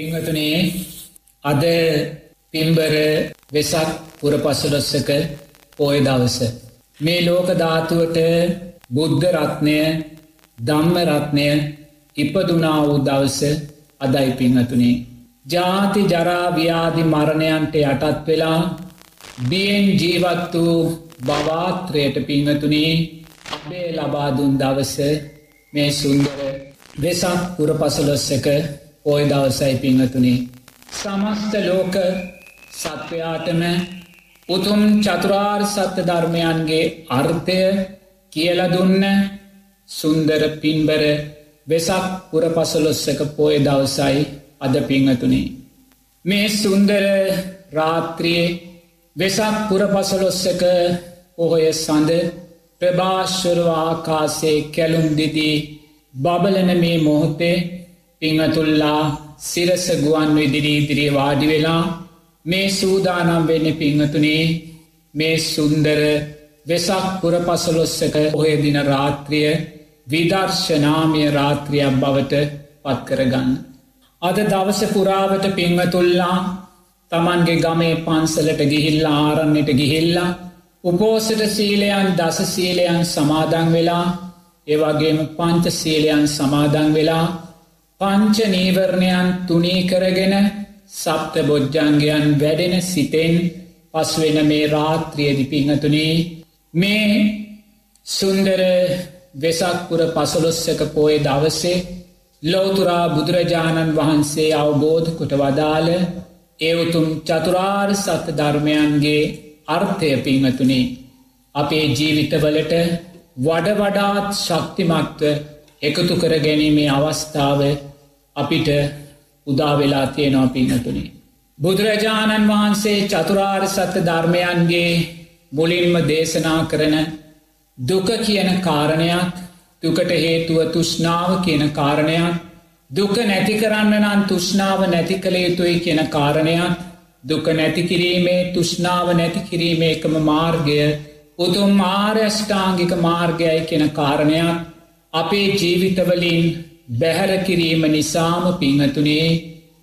පිංහතුනේ අද පිම්බර වෙසක් පුරපසුලොස්සක පෝය දවස. මේ ලෝක ධාතුවට බුද්ධ රත්නය දම්ම රත්නය ඉපදුනා වූ දවස අදයි පිංහතුනේ. ජාති ජරාව්‍යාදි මරණයන්ට යටත් වෙලා බියෙන් ජීවත් වූ බවාත්‍රයට පිංහතුනේ අපේ ලබාදුන් දවස මේ සුන්දර වෙසක් පුරපසලොස්සක පෝය දවසයි පිංහතුනේ. සමස්ත ලෝක සත්වයාටම උතුම් චතුරාර් සත්‍ය ධර්මයන්ගේ අර්ථය කියලදුන්න සුන්දර පින්බර වෙසක් පුර පසලොස්සක පෝය දවසයි අද පිංහතුනේ. මේ සුන්දර රාත්‍රියයේ වෙසක් පුර පසලොස්සක පොහොය සඳ ප්‍රභාශ්වරව ආකාසේ කැලුම් දිදී බබලන මේ මොහොතේ පිංහතුල්ලා සිරස ගුවන් විදිරී ඉදිරිය වාඩි වෙලා මේ සූදානම් වෙන්න පිංහතුනේ මේ සුන්දර වෙසක් පුර පසලොස්සක ඔය දින රාත්‍රිය විදර්ශනාමය රාත්‍රියක් බවට පත්කරගන්න. අද දවස පුරාවට පිංහතුල්ලා තමන්ගේ ගමේ පන්සලට ගිහිල්ලා ආරන්නට ගිහිල්ලා උපෝසට සීලයන් දස සීලයන් සමාදන් වෙලා ඒවගේම පංච සීලයන් සමාදන් වෙලා පංච නීවරණයන් තුනී කරගෙන සප්ත බොජ්ජන්ගයන් වැඩෙන සිතෙන් පස්වෙන මේ රාත්‍රියදි පිංහතුනේ මේ සුන්දර වෙසක්පුර පසලොස්සක පෝය දවසේ ලෝතුරා බුදුරජාණන් වහන්සේ අවබෝධ කොට වදාළ ඒවතුම් චතුරාර් සත්‍ය ධර්මයන්ගේ අර්ථය පිංහතුනේ. අපේ ජීවිතවලට වඩ වඩාත් ශක්තිමත්ව එකතු කර ගැනීමේ අවස්ථාව අපිට උදාවෙලා තියෙනවා පිංහතුනි. බුදුරජාණන් වහන්සේ චතුරාර් සත්‍ය ධර්මයන්ගේ මුලින්ම දේශනා කරන දුක කියන කාරණයක් දුකට හේතුව තුෂ්නාව කියන කාරණයක් දුක නැති කරන්න නම් තුෂ්නාව නැති කළ යුතුයි කියන කාරණයක් දුක නැති කිරීමේ තුෂ්නාව නැති කිරීමේ එකම මාර්ගය උතුම් ආර්යෂ්ඨාංගික මාර්ගයයි කියෙන කාරණයක් අපේ ජීවිතවලින් බැහැර කිරීම නිසාම පිංහතුනේ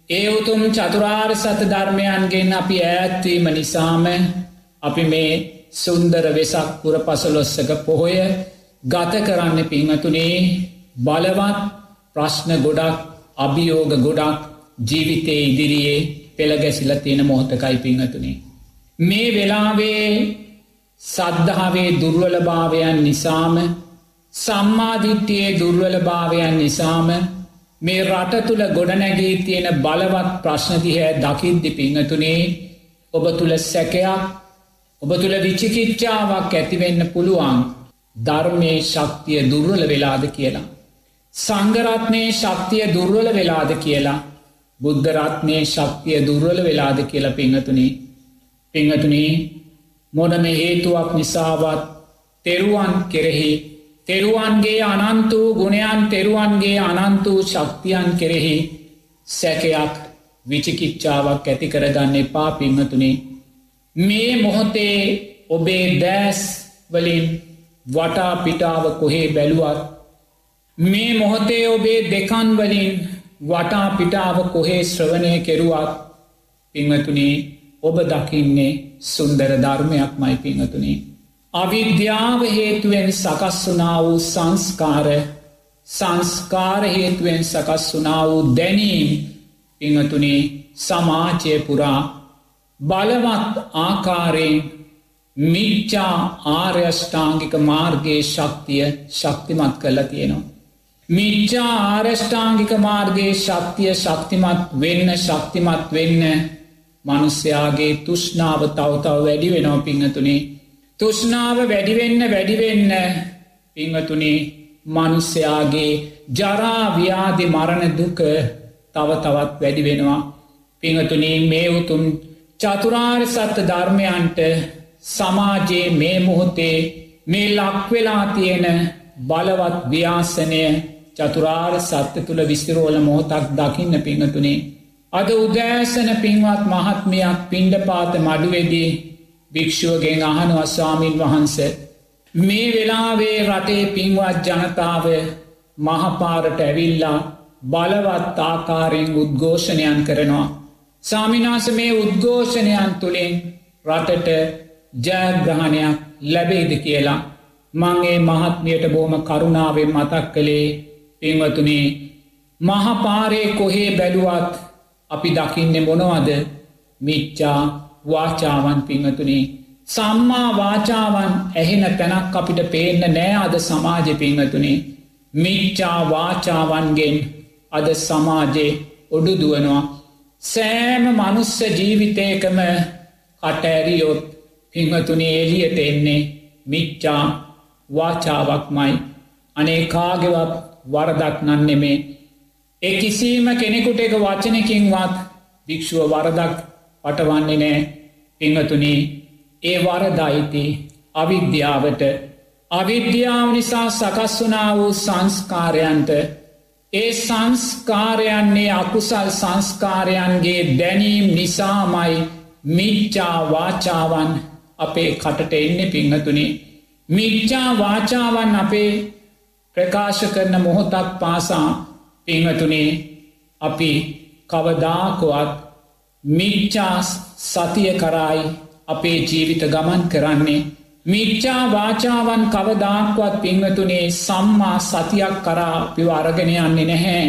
ඒ උතුම් චතුරාර් සත ධර්මයන්ගෙන් අපි ඈත්වීම නිසාම අපි මේ සුන්දර වෙසක් පුර පසලොස්සක පොහොය ගත කරන්න පිංහතුනේ බලවත් ප්‍රශ්න ගොඩක් අභියෝග ගොඩක් ජීවිතය ඉදිරියේ පෙළගැසිල තියෙන මොහොතකයි පිංහතුනේ. මේ වෙලාවේ සද්ධාවේ දුර්වලභාවයන් නිසාම සම්මාධිට්්‍යයේ දුර්වලභාවයන් නිසාම මේ රට තුළ ගොඩනැගී තියෙන බලවත් ප්‍රශ්නතිහැ දකිද්දි පිංහතුනේ ඔබ තුළ සැකයක් ඔබ තුළ විචිකිච්චාවක් ඇතිවෙන්න පුළුවන් ධර්මය ශක්තිය දුර්වල වෙලාද කියලා. සංගරත්නයේ ශක්තිය දුර්වල වෙලාද කියලා බුද්ධරත්නයේ ශක්තිය දුර්වල වෙලාද කියලා පිංහතුනේ පිංහතුනේ මොනම හේතුවක් නිසාවත් තෙරුවන් කෙරෙහි තෙරුවන්ගේ අනන්තු ගුණයන් තෙරුවන්ගේ අනන්තු ශක්තියන් කෙරෙහි සැකයක් විචිකිච්චාවක් ඇති කරගන්න එපා පිංහතුනේ මේ මොහොතේ ඔබේ දෑස් වලින් වටා පිටාව කොහේ බැලුවත් මේ මොහොතේ ඔබේ දෙකන් වලින් වටා පිටාව කොහේ ශ්‍රවණය කෙරුවත් පිංහතුනේ ඔබ දකින්නේ සුන්දර ධර්මයක් මයි පිංහතුනේ අවිද්‍යාව හේතුවෙන් සකස් වනා වූ සංස්කාර සංස්කාර හේතුවෙන් සකස් වනා වූ දැනීම් පිංහතුනේ සමාජය පුරා බලවත් ආකාරයෙන් මිච්චා ආර්යෂ්ඨාංගික මාර්ගයේ ශක්තිය ශක්තිමත් කල්ල තියෙනවා. මිච්චා ආර්යෂ්ඨාංගික මාර්ගයේ ශක්තිය ශක්තිමත් වෙන්න ශක්තිමත් වෙන්න මනුස්්‍යයාගේ තුෂ්නාව තවතව වැඩි වෙනවා පිංහතුනේ තුෂ්නාව වැඩිවෙන්න වැඩිවෙන්න පිංහතුනේ මනුස්්‍යයාගේ ජරාව්‍යාදි මරණ දුක තව තවත් වැඩි වෙනවා. පිංහතුනේ මේ උතුම් චතුරාර් සත්ත ධර්මයන්ට සමාජයේ මේ මොහොතේ මේ ලක්වෙලා තියෙන බලවත් ව්‍යාසනය චතුරාර් සත්‍ය තුළ විස්තිරෝල මොහොතක් දකින්න පිංහතුනේ. අද උදෑසන පින්වත් මහත්මයක් පින්ඩ පාත මඩුවෙදී භික්‍ෂුවගෙන් අහනුව ස්වාමීන් වහන්ස මේ වෙලාවේ රටේ පින්වත් ජනතාව මහපාරට ඇවිල්ලා බලවත් ආකාරයෙන් උද්ඝෝෂණයන් කරනවා. සාමිනාස මේ උද්ඝෝෂණයන් තුළින් රටට ජයග්‍රහණයක් ලැබෙයිද කියලා මංගේ මහත්මියට බෝම කරුණාවෙන් මතක් කළේ පින්වතුනේ මහපාරේ කොහේ බැලුවත් අපි දකින්න මොනවද මිච්චා වාචාවන් පිංහතුනේ සම්මා වාචාවන් ඇහෙන තැනක් අපිට පේන්න නෑ අද සමාජ පිංහතුනේ මිච්චා වාචාවන්ගෙන් අද සමාජයේ ඔඩුදුවනවා සෑම මනුස්ස ජීවිතයකම කටඇරියොත් පිංහතුනේ එලියට එන්නේ මිච්චා වාචාවක්මයි. අනේ කාගෙවත් වරදක් නන්නෙමේ ඒ කිසිීම කෙනෙකුට එක වචනකින්වත් භික්‍ෂුව වරදක් පටවන්නේ නෑ. පිංහතුනී ඒ වරදයිති අවිද්‍යාවට. අවිද්‍යාව නිසා සකස් වනා වූ සංස්කාරයන්ට ඒ සංස්කාරයන්නේ අකුසල් සංස්කාරයන්ගේ දැනීම් නිසාමයි මිච්චා වාචාවන් අපේ කටට එන්න පිංහතුනේ මිච්චා වාචාවන් අපේ ප්‍රකාශ කරන මොහොතක් පාසා පිංහතුනේ අපි කවදාකොවත් මිච්චා සතිය කරයි අපේ ජීවිත ගමන් කරන්නේ මිච්චා වාචාවන් කවදාක්වත් පිංහතුනේ සම්මා සතියක් කරා පිව අරගෙන යන්නේ නැහැ.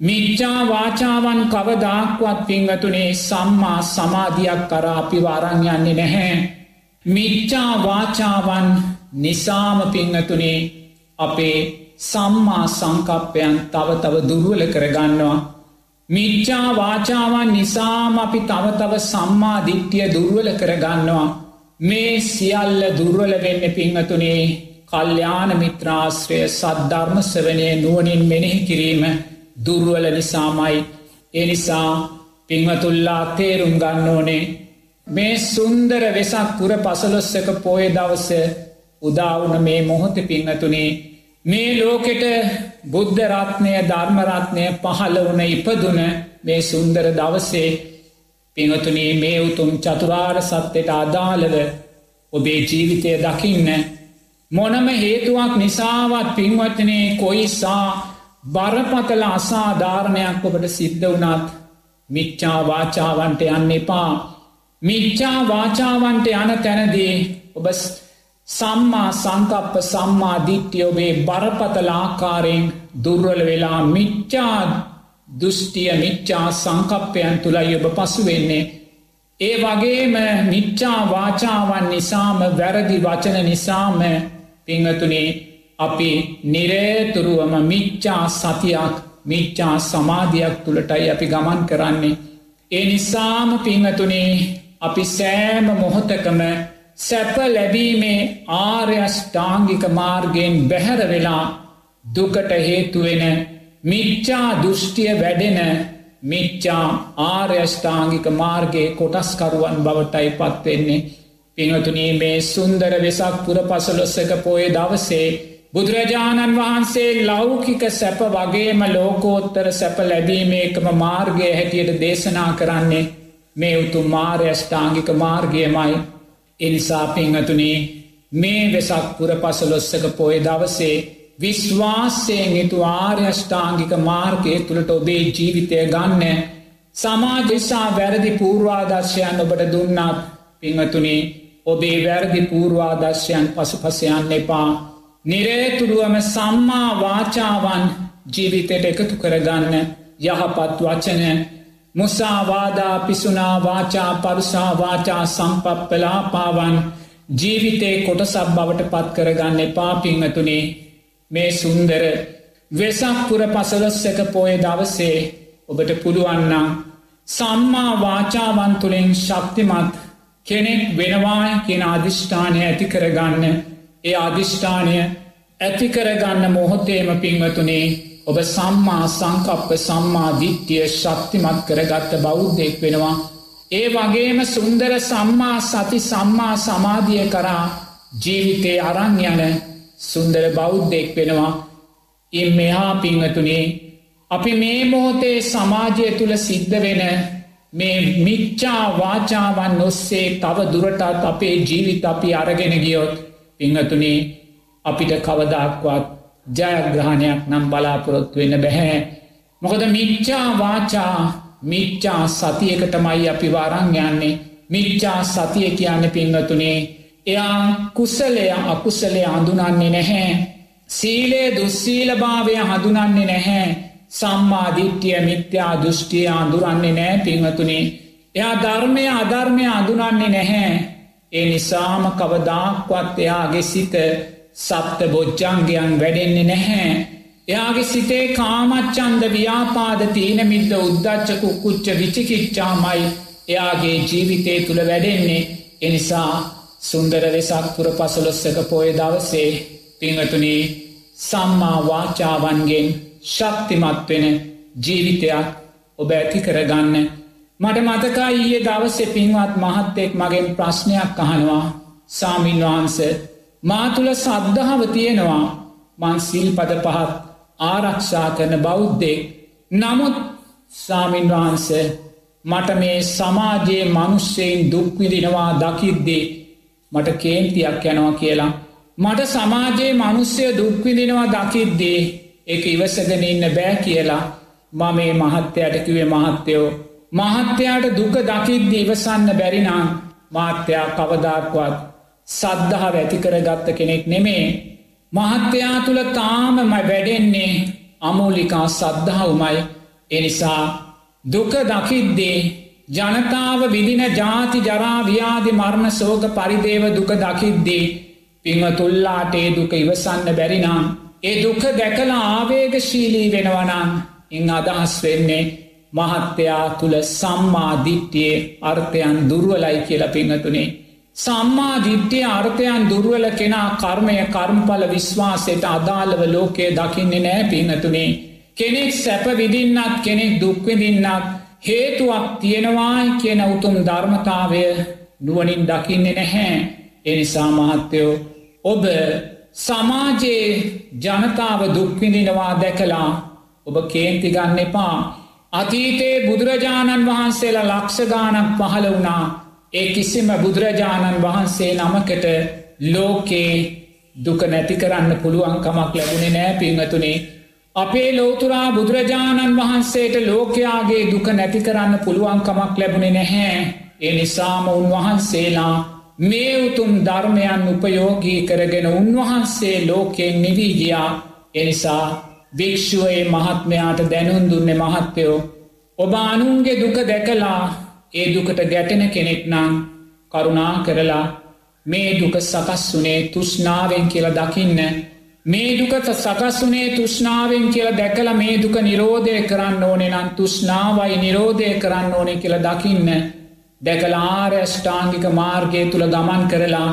මිච්චා වාචාවන් කවදාක්වත් පිංහතුනේ සම්මා සමාධයක් කරා අපි වාරං යන්නේ නැහැ. මිච්චා වාචාවන් නිසාම පිංහතුනේ අපේ සම්මා සංකප්පයන් තව තව දුරුවල කරගන්නවා. මිච්චා වාචාවන් නිසාම අපි තවතව සම්මා දිට්ටිය දුර්වල කරගන්නවා. මේ සියල්ල දුර්වල වෙන්න පිංහතුනේ කල්්‍යාන මිත්‍රාශ්‍රය සද්ධර්ම සවනය නුවනින් මෙනෙහි කිරීම දුර්වල නිසාමයි එනිසා පිංහතුල්ලා තේරුම් ගන්න ඕනේ මේ සුන්දර වෙසක් පුර පසලොස්සක පෝය දවස උදාවුන මේ මොහොත පිංහතුනේ මේ ලෝකෙට බුද්ධරත්නය ධර්මරත්නය පහළ වන ඉපදුන මේ සුන්දර දවසේ පිංහතුනී මේ උතුම් චතුරාර් සත්‍යයට අදාළව ඔබේ ජීවිතය දකින්න මොනම හේතුවක් නිසාවත් පින්වත්තනේ කොයිසා බරපතල අසාධාරණයක් ඔබට සිද්ධ වනත් මිච්චා වාචාවන්ට යන්න එපා. මිච්චා වාචාවන්ට යන තැනදී ඔබ සම්මා සංකප්ප සම්මා දිට්ටිය ඔබේ බරපතලාකාරයෙන් දුර්වල වෙලා මිච්චා දෘෂ්ටිය මිච්චා සංකප්පයන් තුළයි ඔබ පසු වෙන්නේ. ඒ වගේම මිච්චා වාචාවන් නිසාම වැරදි වචන නිසාම පිංහතුනේ අපි නිරේතුරුවම මිච්චා සතියක් මිච්චා සමාධයක් තුළටයි අපි ගමන් කරන්නේ. ඒ නිසාම පිංහතුනේ අපි සෑම මොහොතකම සැප ලැබීමේ ආර්යෂ්ඨාංගික මාර්ගයෙන් බැහැර වෙලා දුකට හේතුවෙන මිච්චා දෘෂ්ටිය වැඩෙන මිච්චා ආර්යෂ්ඨාංගික මාර්ගයේ කොටස්කරුවන් බවටයි පත්වෙන්නේ පිනතුනී මේ සුන්දර වෙසක් පුර පසලොස්සක පොය දවසේ බුදුරජාණන් වහන්සේ ලෞකික සැප වගේම ලෝකෝත්තර සැප ලැබීමේකම මාර්ගය හැටියට දේශනා කරන්නේ මේ උතු මාර්යෂ්ඨාංගික මාර්ගයමයි. එනිසා පිංහතුනේ මේ වෙසක් පුර පසලොස්සක පොය දවසේ විශ්වාසයෙන් යුතු ආර්යෂ්ඨාංගික මාර්ගය තුළට ඔබේ ජීවිතය ගන්න සමාජෙසා වැරදි පූර්වාදර්ශයන් ඔබට දුන්නත් පිංහතුනේ ඔබේ වැරදි පූර්වාදර්ශයන් පසු පසයන්න එපා. නිරේතුරුවම සම්මා වාචාවන් ජීවිතයට එකතු කරගන්න යහපත් වචන මුසාවාදා පිසුනා වාචා පරුසා වාචා සම්පප්පලාපාවන් ජීවිතේ කොටසක් බවට පත් කරගන්න එපා පිංහතුනේ මේ සුන්දර වෙසක්පුර පසලස්සක පෝය දවසේ ඔබට පුළුවන්නම් සම්මා වාචාවන්තුළෙන් ශක්තිමත් කෙනෙක් වෙනවාය කියෙන අධිෂ්ඨානය ඇති කරගන්න. ඒ අධිෂ්ඨානය ඇතිකරගන්න මොහොතේම පින්වතුනේ ඔබ සම්මා සංකප්ප සම්මා දිට්ටිය ශක්තිමත් කරගත්ත බෞද්ධයෙක් වෙනවා. ඒ වගේම සුන්දර සම්මා සති සම්මා සමාධිය කරා ජීවිතය අරං යන සුන්දර බෞද්ධෙක් වෙනවා. ඉන් මෙහා පිංහතුනේ අපි මේ මොහොතේ සමාජය තුළ සිද්ධ වෙන මේ මිච්චා වාචාවන් ඔස්සේ තව දුරටත් අපේ ජීවිත අපි අරගෙන ගියොත් පිංහතුනේ අපිට කවදක්වත් ජයග්‍රහණයක් නම් බලාපොරොත්තු වෙන බැහැ. මොකද මිච්චා වාචා මිච්චා සතියකටමයි අපි වාරං යන්නේ. මිච්චා සතිය කියන්න පින්වතුනේ එයා කුසලය අකුසලය අඳුනන්නේ නැහැ. සීලේ දුස්සීලභාවය හඳුනන්නේ නැහැ. සම්මාධිට්්‍යය මිත්‍යා දෘෂ්ටිය අඳුරන්නේ නෑ පින්වතුනේ. එයා ධර්මය අධර්මය අඳුනන්නේ නැහැ. ඒ නිසාම කවදාක්වත් එයාගේ සිත සප්ත බොජ්ජංගයන් වැඩෙන්නේ නැහැ. එයාගේ සිතේ කාමච්චන්ද ව්‍යාපාද තීන මිද්ද උද්දච්චකු කුච්ච විචිකිච්චාමයි එයාගේ ජීවිතය තුළ වැඩෙන්නේ. එනිසා සුන්දර වෙසක් පුර පසලොස්සක පොය දවසේ පිංහතුනී සම්මා වාචාවන්ගෙන් ශක්තිමත්වෙන ජීවිතයක් ඔබ ඇති කරගන්න. මට මතකා ඊයේ දවස්සෙ පින්වත් මහත්තෙක් මගෙන් ප්‍රශ්නයක් අහනවා. සාමීන් වහන්ස මා තුළ සද්ධාව තියෙනවා. මං සිල් පද පහත් ආරක්ෂා කරන බෞද්ධෙක් නමුත් සාමීන් වහන්ස මට මේ සමාජයේ මනුස්සයෙන් දුක්විදිනවා දකිද්දේ මට කේන්තියක් යනවා කියලා. මට සමාජයේ මනුස්්‍යය දුක්විදිනවා දකිද්දේ එක ඉවසගෙන ඉන්න බෑ කියලා මම මේ මහත්තයට කිවේ මහත්තයෝ මහත්‍යයාට දුක දකිද්ද ඉවසන්න බැරිනම් මාත්‍යයා කවදාක්වත් සද්ධහා වැතිකර ගත්ත කෙනෙක් නෙමේ මහත්‍යයා තුළ තාමම වැඩෙන්නේ අමූලිකා සද්ධහවුමයි එනිසා දුක දකිද්දේ ජනතාව විදින ජාති ජරාව්‍යාදි මරණ සෝක පරිදේව දුක දකිද්දී පිංහතුල්ලාටේ දුක ඉවසන්න බැරිනම් ඒ දුක දැකලා ආවේගශීලී වෙනවනන් ඉං අදහස් වෙන්නේ මහත්තයා තුළ සම්මාධිට්්‍යයේ අර්ථයන් දුර්වලයි කියල පිංහතුනේ. සම්මා දිට්්‍යය අර්ථයන් දුර්වල කෙනා කර්මය කර්ම්පල විශ්වාසයට අදාළව ලෝකයේ දකින්නේ නෑ පිංහතුනේ. කෙනෙක් සැප විදින්නත් කෙනෙක් දුක්විදින්නත් හේතුවක් තියෙනවායි කියන උතුම් ධර්මතාවය නුවනින් දකින්නේ නැහැ. එනිසා මහත්තයෝ ඔබ සමාජයේ ජනතාව දුක්විදිනවා දැකලා ඔබ කේන්තිගන්න එපා. අතීතයේ බුදුරජාණන් වහන්සේලා ලක්ෂගානක් පහළ වුණා. ඒ කිසිම බුදුරජාණන් වහන්සේ නමකට ලෝකේ දුක නැති කරන්න පුළුවන්කමක් ලැබුණේ නෑ පිංහතුනේ අපේ ලෝතුරා බුදුරජාණන් වහන්සේට ලෝකයාගේ දුක නැති කරන්න පුළුවන්කමක් ලැබුණේ නැහැ. ඒ නිසාම උන්වහන්සේලා මේ උතුම් ධර්මයන් උපයෝගී කරගෙන උන්වහන්සේ ලෝකයෙන් නිවී ගියා. එනිසා භික්‍ෂුවයේ මහත්මයාට දැනුන් දුන්න මහත්තයෝ ඔබ අනුන්ගේ දුක දැකලා ඒ දුකට ගැටෙන කෙනෙක් නං කරුණා කරලා මේ දුක සකස් වනේ තුෂ්නාවෙන් කියල දකින්න මේ දුකත සකස්වනේ තුෂ්නාවෙන් කියල දැකල මේ දුක නිරෝධය කරන්න ඕනේ නම් තුෂ්නාවයි නිරෝධය කරන්න ඕනේ කියල දකින්න දැකලාර ෂ්ටාංගික මාර්ගය තුළ ගමන් කරලා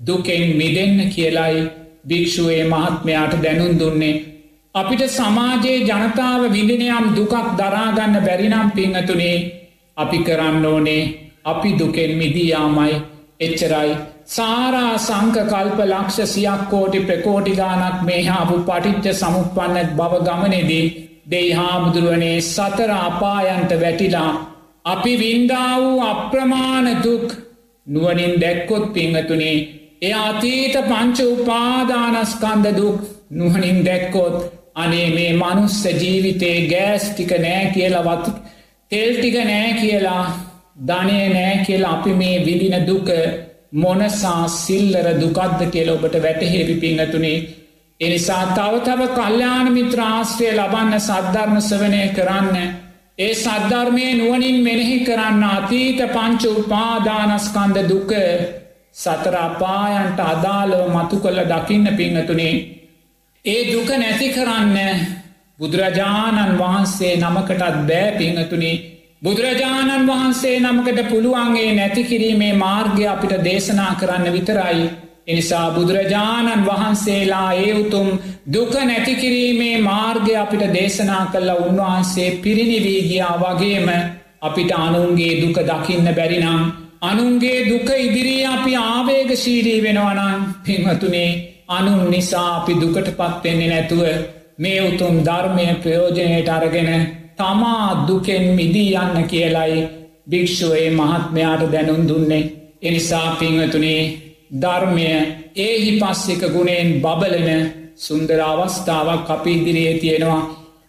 දුකෙන් මිදෙන්න කියලයි භික්‍ෂුවේ මහත්මයාට දැනුන් දුන්නේ. අපිට සමාජයේ ජනතාව විදිනයම් දුකක් දරාගන්න බැරිනම් පිංහතුනේ අපි කරන්න ඕනේ. අපි දුකෙන් මිදියාමයි. එච්චරයි. සාරා සංක කල්ප ලක්ෂ සියක් කෝටි ප්‍රකෝටිගානක් මේ හාපු පටිච්ච සමුපන්නත් බව ගමනෙදී දෙයි හාමුදුරුවනේ සතර අපායන්ට වැටිලා අපි වින්දා වූ අප්‍රමාණ දුක් නුවනින් දැක්කොත් පිංහතුනේ එය අතීත පංච උපාදානස්කන්ද දුක් නුහනින් දැක්කොත් අනේ මේ මනුස්ස ජීවිතේ ගෑස් ටික නෑ කියලවත් තෙල්ටික නෑ කියලා ධනය නෑ කියලා අපි මේ විදින දුක මොනසා සිල්ලර දුකද්ද කියල ඔබට වැටහෙවි පිංහතුනේ එනිසා තව තව කල්්‍යාන මිත්‍රාශ්‍රය ලබන්න සද්ධර්ම සවනය කරන්න. ඒ සද්ධර්මය නුවනින් මෙනෙහි කරන්න අතීත පංච උපාදානස්කන්ද දුක සතරාපායන්ට අදාළව මතු කොල්ල දකින්න පිංහතුනේ ඒ දුක නැති කරන්න බුදුරජාණන් වහන්සේ නමකටත් බෑ පිංහතුනි බුදුරජාණන් වහන්සේ නමකට පුළුවන්ගේ නැතිකිරීමේ මාර්ගය අපිට දේශනා කරන්න විතරයි. එනිසා බුදුරජාණන් වහන්සේලා ඒ උතුම් දුක නැතිකිරීමේ මාර්ගය අපිට දේශනා කල්ලා උන්වහන්සේ පිරිනිවීගියා වගේම අපිට අනුන්ගේ දුක දකින්න බැරිනම්. අනුන්ගේ දුක ඉදිරී අපි ආවේගශීරී වෙනවනන් පින්හතුනේ අනුන් නිසා අපි දුකට පත්වෙන්නේ නැතුව මේ උතුම් ධර්මය ප්‍රයෝජනයට අරගෙන තමා දුකෙන් මිදී යන්න කියලයි භික්‍ෂුවයේ මහත්මයාට දැනුන් දුන්නේ. එනිසා පිංහතුනේ ධර්මය ඒහි පස්සික ගුණෙන් බබලන සුන්දර අවස්ථාවක් අපි ඉදිරියේ තියෙනවා.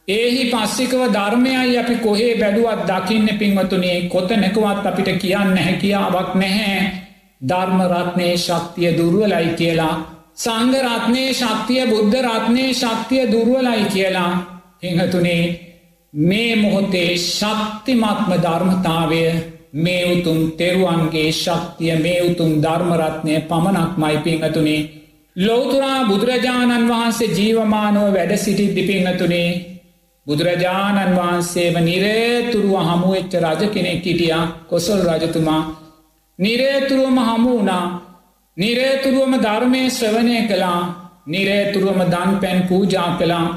ඒහි පස්සිකව ධර්මයයි අපි කොහේ බැලුවත් දකින්න පින්වතුනේ කොතනකවත් අපිට කියන්න හැකියාවක් නැහැ. ධර්මරත්නය ශක්තිය දුරුවලයි කියලා සංගරත්නය ශක්තිය බුද්ධ රත්නය ශක්තිය දුරුවලයි කියලා හිහතුනේ මේ මොහොතේ ශක්තිමත්ම ධර්මතාවය මේ උතුම් තෙරුවන්ගේ ශක්තිය මේ උතුම් ධර්මරත්නය පමණක් මයි පිංහතුනේ ලෝතුරා බුදුරජාණන් වහන්සේ ජීවමානෝ වැඩ සිටි දිපිංහතුනේ බුදුරජාණන් වහන්සේම නිරේතුරුව හමුවෙච්ච රජ කෙනෙක් හිටියා කොසල් රජතුමා. නිරේතුරුවම හමුවනා නිරේතුරුවම ධර්මය ශ්‍රවණය කළා. නිරේතුරුවම දන් පැන් පූජා කළා.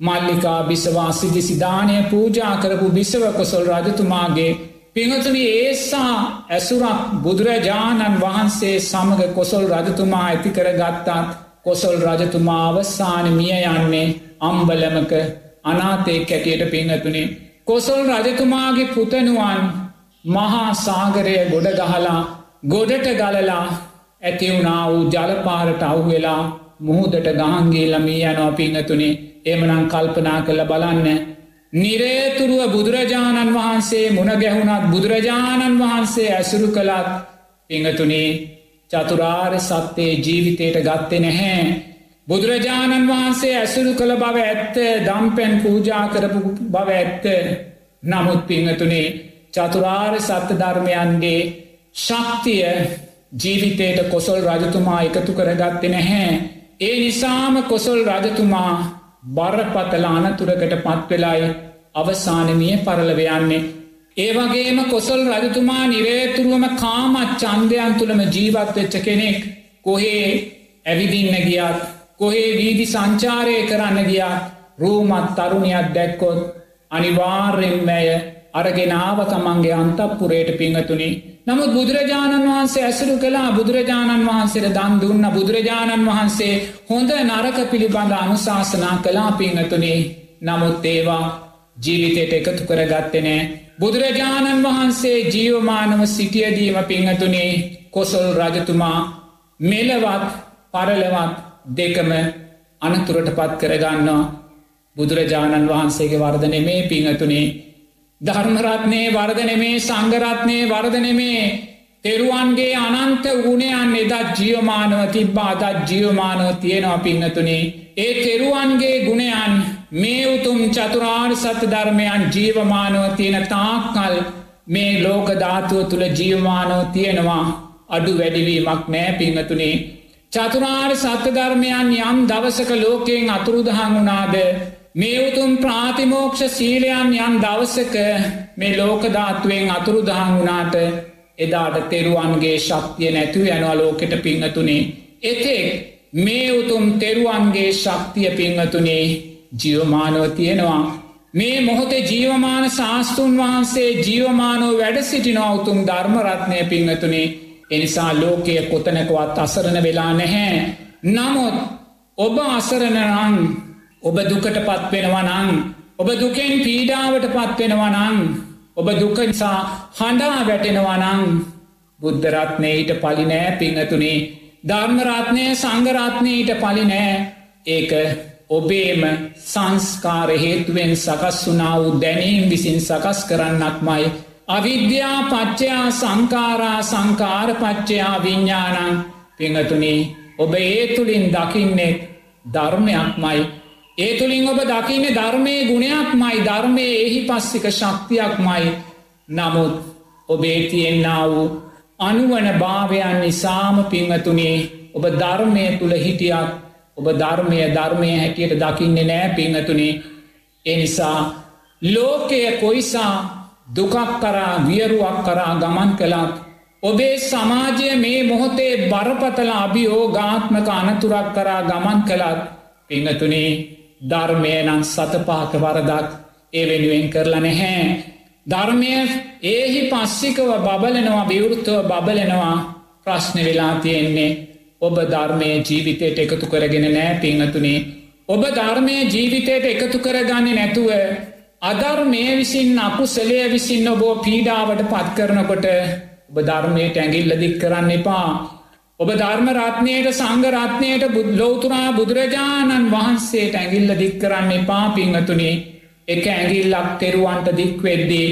මල්ලිකා බිසවා සිදි සිධානය පූජා කරපු බිසව කොසල් රජතුමාගේ පිහතුනි ඒසා ඇසුරක් බුදුරජාණන් වහන්සේ සමඟ කොසල් රජතුමා ඇති කර ගත්තාත් කොසල් රජතුමා අවස්සාන මිය යන්නේ අම්බලමක අනාතෙක් ඇටියට පිංහතුනේ කොසල් රජතුමාගේ පුතනුවන් මහා සාගරය ගොඩ ගහලා ගොඩට ගලලා ඇතිවුණා වූ ජලපාරට අව්වෙලා මුහුදට ගහන්ගේ ළමී යනෝ පිංහතුනේ එමනං කල්පනා කළ බලන්න. නිරේතුරුව බුදුරජාණන් වහන්සේ මුණ ගැහුණත් බුදුරජාණන් වහන්සේ ඇසුරු කළත් පිංහතුනේ චතුරාර් සත්‍යයේ ජීවිතයට ගත්තෙ නැහැ. බුදුරජාණන් වහන්සේ ඇසුරු කළ බව ඇත්ත දම්පැන් පූජා කරපු බව ඇත්ත. නමුත් පිංහතුනේ චතුරාර් සත්‍ය ධර්මයන්ගේ ශක්තිය ජීවිතයට කොසොල් රජතුමා එකතු කරගත්තෙ නැහැ. ඒ නිසාම කොසොල් රජතුමා බරපතල අනතුරකට පත්වෙලායි අවසානමිය පරලවයන්නේ. ඒවගේම කොසොල් රජතුමා නිරේතුරුවම කාමත් චන්දයන් තුළම ජීවත්වෙච්ච කෙනෙක් කොහේ ඇවිදින්න ගියත් කොහේ වීදි සංචාරය කරන්න ගියා රූමත් තරුණයක් දැක්කොත් අනිවාර්යෙන්ම ඇය අරගෙනාව තමන්ගේ අන්තපුරයට පිංහතුනි. නමුත් බුදුරජාණන් වහන්සේ ඇසුරු කලා බුදුරජාණන් වහන්සේට දන් දුන්න. බුදුරජාණන් වහන්සේ හොඳ නරක පිළිබඳ අනුශාසනා කලා පිංහතුනේ නමුත් ඒවා ජීවිතයට එකතු කරගත්තනෑ. බුදුරජාණන් වහන්සේ ජීවමානව සිටියදීම පිංහතුනේ කොසොල් රජතුමා මෙලවත් පරලවත් දෙකම අනතුරට පත් කරගන්නවා. බුදුරජාණන් වහන්සේගේ වර්ධන මේ පිංහතුනේ ධර්මරත්නය වර්ධනෙමේ සංගරත්නය වර්ධනෙමේ තෙරුවන්ගේ අනන්ත ගුණයන් එදත් ජියවමානව තිබ්බා. අදත් ජියවමානව තියෙනවා පිංහතුනේ ඒ තෙරුවන්ගේ ගුණයන් මේ උතුම් චතුරාර් සත්‍ය ධර්මයන් ජීවමානව තියෙන තාක්කල් මේ ලෝක ධාතුව තුළ ජීවමානව තියෙනවා. අඩු වැඩිවීමක් නෑ පිංහතුනේ චතුරාර් සත්‍ය ධර්මයන් යම් දවසක ලෝකයෙන් අතුරුදහන් වුණාද මේ උතුම් ප්‍රාතිමෝක්ෂ සීලයන් යම් දවසක මේ ලෝකධාත්තුවෙන් අතුරුදහන් වුණාට එදාට තෙරුවන්ගේ ශක්තිය නැතුව යනවා ලෝකෙට පිංහතුනේ. එතෙක් මේ උතුම් තෙරුවන්ගේ ශක්තිය පිංහතුනේ ජියවමානව තියෙනවා. මේ මොහොතේ ජීවමාන ශාස්තුන් වහන්සේ ජීවමානෝ වැඩ සිටිනවා උතුම් ධර්මරත්නය පිංහතුනේ. එනිසා ලෝකය කොතනකවත් අසරණ වෙලා නැහැ. නමුත් ඔබ අසරණනං ඔබ දුකට පත්වෙනවනං ඔබ දුකෙන් පීඩාවට පත්වෙනවනං ඔබ දුකනිසා හඬා වැටෙනවනං බුද්ධරත්නයට පලිනෑ පිංහතුනේ. ධර්මරත්නය සංගරත්නයට පලිනෑ ඒක ඔබේම සංස්කාර හේතුවෙන් සකස් වුනා වූ දැනීම් විසින් සකස් කරන්නක් මයි අවිද්‍යා පච්චයා සංකාරා සංකාර පච්චයා විඤ්ඥානං පිංහතුනි. ඔබ ඒ තුළින් දකින්නෙත් ධර්මයක් මයි ඒ තුළින් ඔබ දකින්න ධර්මය ගුණයක් මයි ධර්මය එහි පස්සික ශක්තියක් මයි නමුත් ඔබේ තියෙන්න්නා වූ අනුවන භාවයන් නිසාම පිංහතුනේ ඔබ ධර්මය තුළ හිටියක් ඔබ ධර්මය ධර්මය හැටියට දකින්නේ නෑ පිංහතුනේ එනිසා ලෝකය කොයිසා දුකක් කරා වියරුවක් කරා ගමන් කළත් ඔබේ සමාජය මේ මොහොතේ බරපතල අභියෝ ගාත්මක අනතුරක් කරා ගමන් කළත් පිංහතුනේ ධර්මය නම් සතපාක වරදක් ඒ වෙනුවෙන් කරලා නැහැ. ධර්මය ඒහි පස්සිකව බබලනවා විවෘත්තව බබලනවා ප්‍රශ්න වෙලා තියෙන්නේ ඔබ ධර්මය ජීවිතයට එකතු කරගෙන නෑ පිංහතුනේ ඔබ ධර්මය ජීවිතයට එකතු කරගන්න නැතුව අධර්මය විසින් අකුසලය විසින් ඔබෝ පීඩාවට පත් කරනකොට ඔබ ධර්මයට ඇගිල්ල දික් කරන්න එපා. ඔබ ධර්මරත්නයට සංගරත්නයට ලෝතුරා බුදුරජාණන් වහන්සේට ඇගිල්ල දික් කරන්න එපා පිංහතුනේ එක ඇගිල්ලක් තෙරුවන්ට දික්වෙද්දී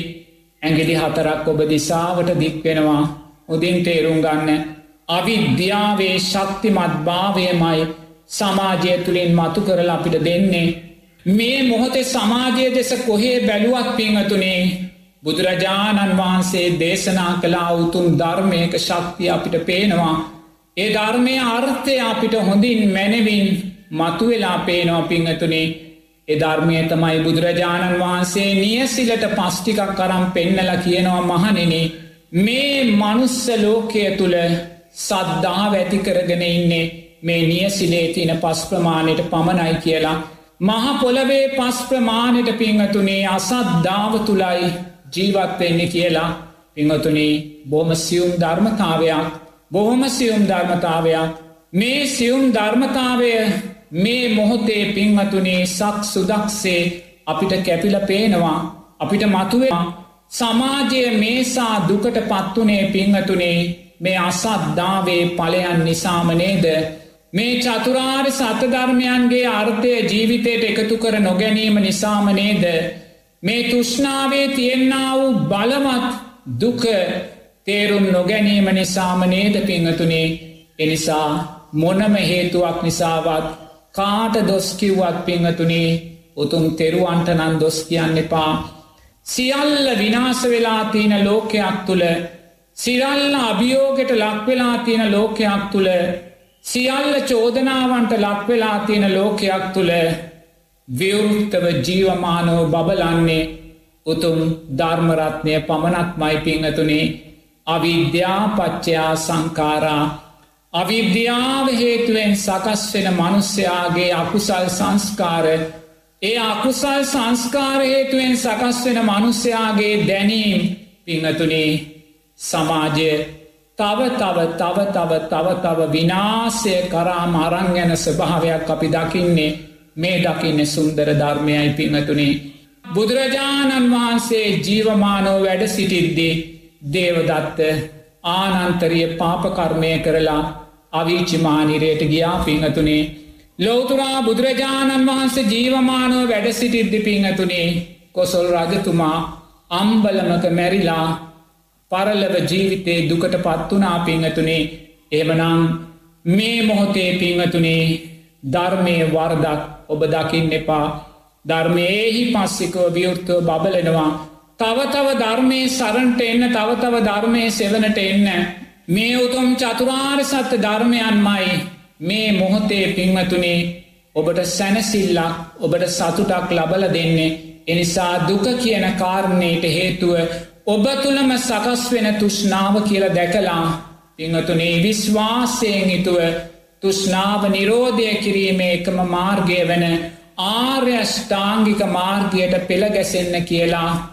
ඇගිලි හතරක් ඔබ දිසාවට දික්වෙනවා උදින් තේරුම් ගන්න. අවිද්‍යාවේ ශක්තිමත් භාවයමයි සමාජය තුළින් මතු කරල අපිට දෙන්නේ. මේ මොහොතේ සමාජය දෙස කොහේ බැලුවත් පිංහතුනේ බුදුරජාණන් වහන්සේ දේශනා කලා උතුම් ධර්මයක ශක්තිය අපිට පේනවා. ඒ ධර්මය අර්ථය අපිට හොඳින් මැනවින් මතුවෙලා පේනවා පිංහතුනේ ඒ ධර්මය තමයි බුදුරජාණන් වහන්සේ නියසිලට පස්්ටිකක් කරම් පෙන්නල කියනවා මහනෙන මේ මනුස්ස ලෝකය තුළ සද්ධාව ඇති කරගෙන ඉන්නේ මේ නියසිලේ තින පස් ප්‍රමාණයට පමණයි කියලා. මහ පොළවේ පස් ප්‍රමාණයට පිංහතුනේ අසද්ධාව තුළයි ජීවත්වෙන්නේ කියලා පිංහතුනේ බොහම සියුම් ධර්මතාවයක් බොහොම සියුම් ධර්මතාවයක්. මේ සියුම් ධර්මතාවය මේ මොහොතේ පිංහතුනේ සක් සුදක්සේ අපිට කැපිල පේනවා. අපිට මතුවෙන සමාජය මේසා දුකට පත්වනේ පිංහතුනේ මේ අසද්දාවේ පලයන් නිසාමනේද මේ චතුරාර් සතධර්මයන්ගේ අර්ථය ජීවිතයට එකතු කර නොගැනීම නිසාමනේද මේ තුෂ්නාවේ තියෙන්න්නා වූ බලවත් දුක තේරුම් නොගැනීම නිසාමනේද පිංහතුනේ? එනිසා මොනම හේතුවක් නිසාවත් කාට දොස්කිව්වත් පිංහතුනේ උතුම් තෙරුවන්ටනන් දොස් කියන්න එපා. සියල්ල විනාස වෙලා තියෙන ලෝකයක් තුළ සිරල්ල අභියෝගට ලක්වෙලා තියෙන ලෝකයක් තුළ සියල්ල චෝදනාවන්ට ලක්වෙලා තියෙන ලෝකයක් තුළ විවෘත්තව ජීවමානෝ බබලන්නේ උතුම් ධර්මරත්නය පමණක් මයි පිංහතුනේ. අවිද්‍යාපච්චයා සංකාරා අවිද්‍යාව හේතුවෙන් සකස් වෙන මනුස්්‍යයාගේ අකුසල් සංස්කාර. ඒ අකුසල් සංස්කාර හේතුවෙන් සකස් වෙන මනුස්්‍යයාගේ දැනීම් පිංහතුනේ සමාජය. තව තව තව තව තව තව විනාසය කරා මරං ගැන ස්වභාවයක් අපි දකින්නේ. මේ දකින්න සුන්දර ධර්මයයි පිංහතුනේ. බුදුරජාණන් වහන්සේ ජීවමානෝ වැඩ සිටිද්දී දේවදත්ත ආනන්තරිය පාපකර්මය කරලා අවිචිමානිරයට ගියා පිංහතුනේ. ලෝතුරා බුදුරජාණන් වහන්සේ ජීවමානෝ වැඩ සිටිද්දි පිංහතුනේ කොසොල් රජතුමා අම්බලමක මැරිලා පරලව ජීවිතේ දුකට පත්වනා පිංහතුනේ. එමනං මේ මොහොතේ පිංහතුනේ ධර්මය වර්දක් ඔබ දකින්න එපා. ධර්මයේහි පස්සිකෝ විවෘත්තව බබලෙනවා. තවතව ධර්මය සරන්ට එන්න තවතව ධර්මය සෙවනට එන්න. මේ උතුම් චතුරාර් සත්‍ය ධර්මයන්මයි මේ මොහොතේ පින්වතුනේ ඔබට සැනසිල්ලක් ඔබට සතුටක් ලබල දෙන්නේ. එනිසා දුක කියන කාරණයට හේතුව ඔබ තුළම සකස් වෙන තුෂ්නාව කියල දැකලා පිංහතුනේ විශ්වාසයෙන් ඉතුව තුෂ්නාව නිරෝධය කිරීමේ එකම මාර්ගය වන ආර්යෂ්ඨාංගික මාර්ගයට පෙළගැසෙන්න කියලා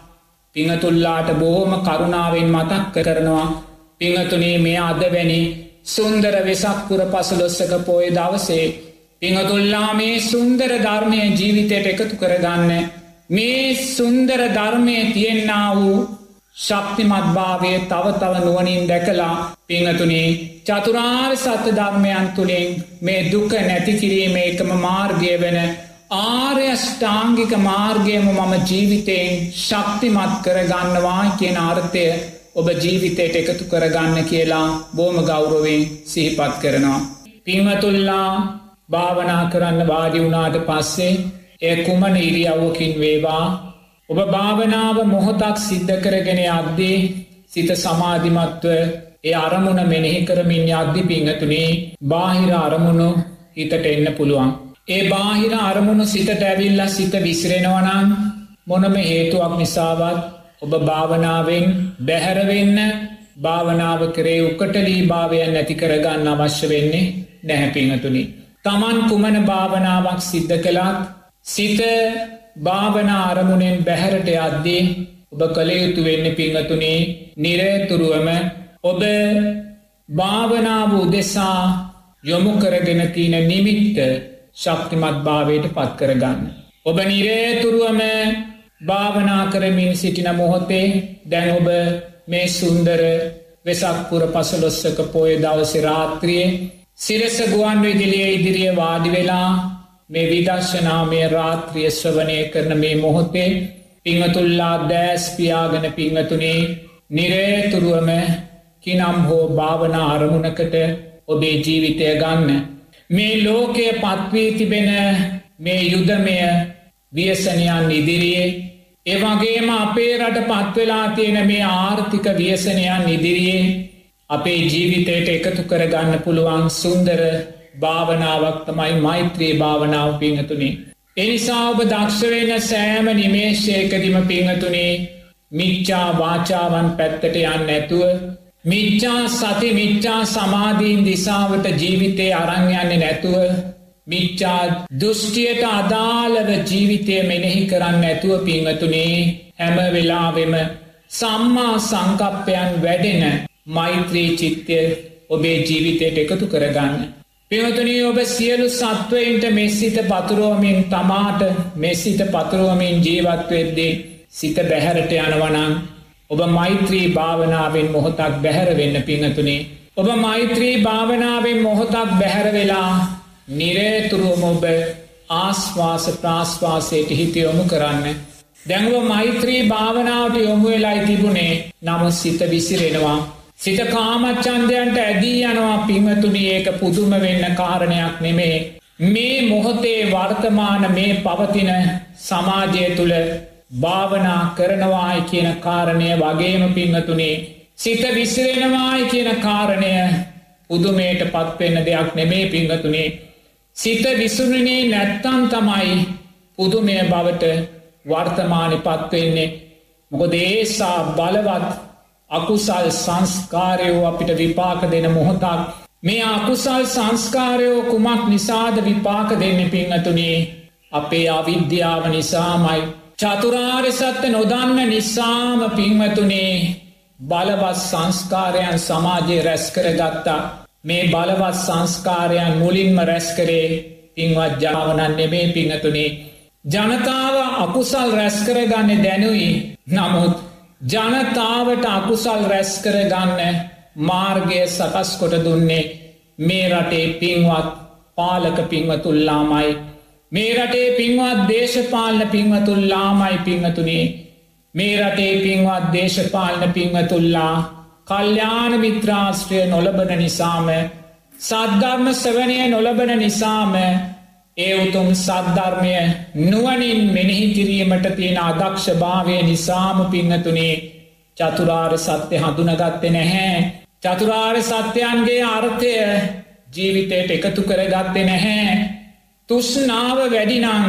පිංහතුල්ලාට බොහෝම කරුණාවෙන් මතක්ක කරනවා. පිංහතුනේ මේ අදවැනි සුන්දර වෙසක්පුර පසලොස්සක පෝය දවසේ පිංහතුල්ලා මේ සුන්දර ධර්මය ජීවිතයට එකතු කරගන්න. මේ සුන්දර ධර්මය තියෙන්න්නා වූ ශක්තිමත්භාවය තව තව නුවනින් දැකලා පිංහතුනේ චතුරාර් සත්‍ය ධර්මයන් තුළින් මේ දුක නැතිකිරීම එකම මාර්ගය වෙන ආර්යෂ්ඨාංගික මාර්ගයම මම ජීවිතයෙන් ශක්තිමත් කරගන්නවා කියන ආර්ථය ඔබ ජීවිතයට එකතු කරගන්න කියලා බෝම ගෞරවෙන් සිහිපත් කරනවා. පිංහතුල්ලා භාවනා කරන්න වාඩි වුණාට පස්සේ එය කුමන ඉරියව්වකින් වේවා ඔබ භාවනාව මොහොතක් සිද්ධ කරගෙන අද්දී සිත සමාධිමත්ව ඒ අරමුණ මෙනෙහි කරමින් අද්දි පිංහතුනේ බාහිර අරමුණු හිතට එන්න පුළුවන්. ඒ බාහිර අරමුණු සිතට ඇවිල්ල සිත විසිරෙනවනං මොනම හේතුවක් නිසාවත් ඔබ භාවනාවෙන් බැහැරවෙන්න භාවනාව කරේ උකටලී භාවයන් නැති කරගන්න අවශ්‍ය වෙන්නේ නැහැපිංහතුනි. තමන් කුමන භාවනාවක් සිද්ධ කළත් සිත භාවන අරමුණෙන් බැහැරට අද්දී ඔබ කළයුතු වෙන්න පිංහතුනේ නිරේතුරුවම ඔබ භාවනාව උදෙසා යොමු කරගෙන තියන නිමිත්ත ශක්තිමත් භාවයට පත් කරගන්න. ඔබ නිරේතුරුවම භාවනා කරමින් සිටින මොහොතේ දැන් ඔබ මේ සුන්දර වෙසක්පුර පසලොස්සක පෝය දවස රාත්‍රියයේ සිරස ගුවන් විදිලිය ඉදිරිය වාඩි වෙලා මේ විදර්ශනාමය රාත්‍රිය ශ්‍රවනය කරන මේ මොහොතේ පිංහතුල්ලා දෑස් පියාගෙන පිංහතුනේ නිරේතුරුවම කිනම් හෝ භාවන අරමුණකට ඔබේ ජීවිතය ගන්න. මේ ලෝකය පත්වී තිබෙන මේ යුදමය වියසනයන් ඉදිරියේ ඒවගේම අපේ රට පත්වෙලා තියෙන මේ ආර්ථික වියසනයන් ඉදිරියේ අපේ ජීවිතයට එකතු කරගන්න පුළුවන් සුන්දර භාවනාවක් තමයි මෛත්‍රී භාවනාව පිංහතුනේ. එනිසා ඔබ දක්ෂවෙන සෑම නිමේශයකදිම පිංහතුනේ මිච්චා වාචාවන් පැත්තට යන්න ඇතුව මිච්චා සති මිච්චා සමාධීන් දිසාවට ජීවිතය අරංයන්න නැතුව මිච්චා දුෘෂ්ටියට අදාළව ජීවිතය මෙනෙහි කරන්න ඇතුව පිංහතුනේ හැම වෙලාවෙම සම්මා සංකප්පයන් වැඩෙන මෛත්‍රී චිත්තය ඔබේ ජීවිතයට එකතු කරගන්න. පිවතුනී ඔබ සියලු සත්වයින්ට මෙස්සිත පතුරුවමින් තමාට මෙස්සිත පතුරුවමින් ජීවත්වවෙද්දේ සිත බැහැරට යනවනං ඔබ මෛත්‍රී භාවනාවෙන් මොහොතක් බැහැර වෙන්න පිංහතුනේ. ඔබ මෛත්‍රී භාවනාවෙන් මොහොතක් බැහැර වෙලා නිරේතුරුවම ඔබ ආස්වාස ප්‍රාශ්වාසයට හිත යොමු කරන්න. දැඟුව මෛත්‍රී භාවනාවට යොමු වෙලායි තිබුණේ නම සිත විසිරෙනවා. සිත කාමච්චන්දයන්ට ඇදී යනවා පිමතුනි ඒක පුදුම වෙන්න කාරණයක් නෙමේ. මේ මොහොතේ වර්තමාන මේ පවතින සමාජය තුළ භාවනා කරනවායි කියන කාරණය වගේම පිංහතුනේ සිත විසිරෙනවායි කියන කාරණය පුදුමයට පත්වෙන්න දෙයක් නෙමේ පිංහතුනේ සිත විසුරණේ නැත්තම් තමයි පුදුමය බවට වර්තමානි පත්වෙන්නේ. මොකද ඒසා බලවත් අකුසල් සංස්කාරයෝ අපිට විපාක දෙන මොහොතක්. මේ අකුසල් සංස්කාරයෝ කුමක් නිසාද විපාක දෙන්න පිංහතුනේ අපේ අවිද්‍යාව නිසාමයි. චතුරාර්ය සත්‍ය නොදන්න නිසාම පිංහතුනේ බලවත් සංස්කාරයන් සමාජයේ රැස්කර ගත්තා මේ බලවත් සංස්කාරයන් මුලින්ම රැස්කරේ පින්වත් ජාවනන් නෙමේ පිංහතුනේ ජනතාව අකුසල් රැස්කර ගන්න දැනුයි. නමුත් ජනතාවට අකුසල් රැස්කර ගන්න මාර්ගය සකස් කොට දුන්නේ මේ රටේ පින්වත් පාලක පින්වතුල්ලාමයි මේ රටේ පින්වත් දේශපාලන පින්වතුල්ලාමයි පිංහතුනේ මේ රටේ පින්වත් දේශපාලන පින්වතුල්ලා කල්්‍යාන මිත්‍රාශ්‍රය නොලබන නිසාම සද්ධර්ම සවනය නොලබන නිසාම ඒ උතුම් සද්ධර්මය නුවනින් මෙනෙහි කිරීමට තියෙන අදක්ෂ භාවය නිසාම පිංහතුනේ චතුරාර් සත්‍යය හඳුනගත්තෙ නැහැ. චතුරාර් සත්‍යයන්ගේ අර්ථය ජීවිතයට එකතු කරගත්තෙ නැහැ. තුෂ්නාව වැඩිනං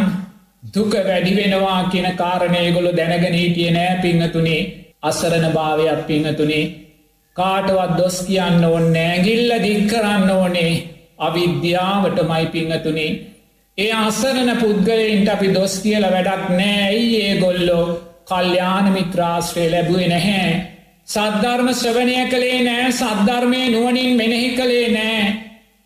දුක වැඩි වෙනවා කියන කාරණය ගොලො දැනගෙන හිටිය නෑ පිංහතුනේ. අසරණ භාවයක් පිංහතුනේ. කාටවත් දොස් කියන්න ඕන්න නෑගිල්ල දික් කරන්න ඕනේ. අවිද්‍යාවට මයි පිංහතුනේ. ඒ අසරණ පුද්ගලයින්ට අපි දොස් කියල වැඩක් නෑ. ඇයි ඒ ගොල්ලෝ කල්්‍යාන මිත්‍රාශ්‍රය ලැබුවේ නැහැ. සද්ධර්ම ශ්‍රවණය කළේ නෑ සද්ධර්මය නුවනින් මෙනෙහි කළේ නෑ.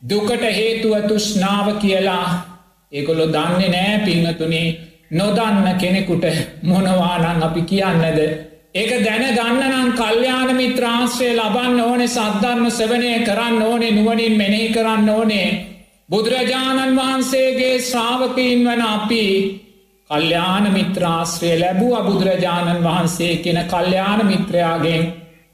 දුකට හේතුව තුෂ්නාව කියලා ඒකොලො දන්නේ නෑ පිංහතුනේ නොදන්න කෙනෙකුට මොනවානං අපි කියන්නද. ඒක දැන ගන්නනම් කල්්‍යාන මිත්‍රාශ්‍රය ලබන්න ඕනේ සද්ධර්ම සවනය කරන්න ඕනේ නුවනින් මෙනෙහි කරන්න ඕනේ. බුදුරජාණන් වහන්සේගේ ශ්‍රාවකීන් වන අපි කල්්‍යාන මිත්‍රාශ්‍රය ලැබූ බුදුරජාණන් වහන්සේ කෙන කල්්‍යාන මිත්‍රයාගෙන්.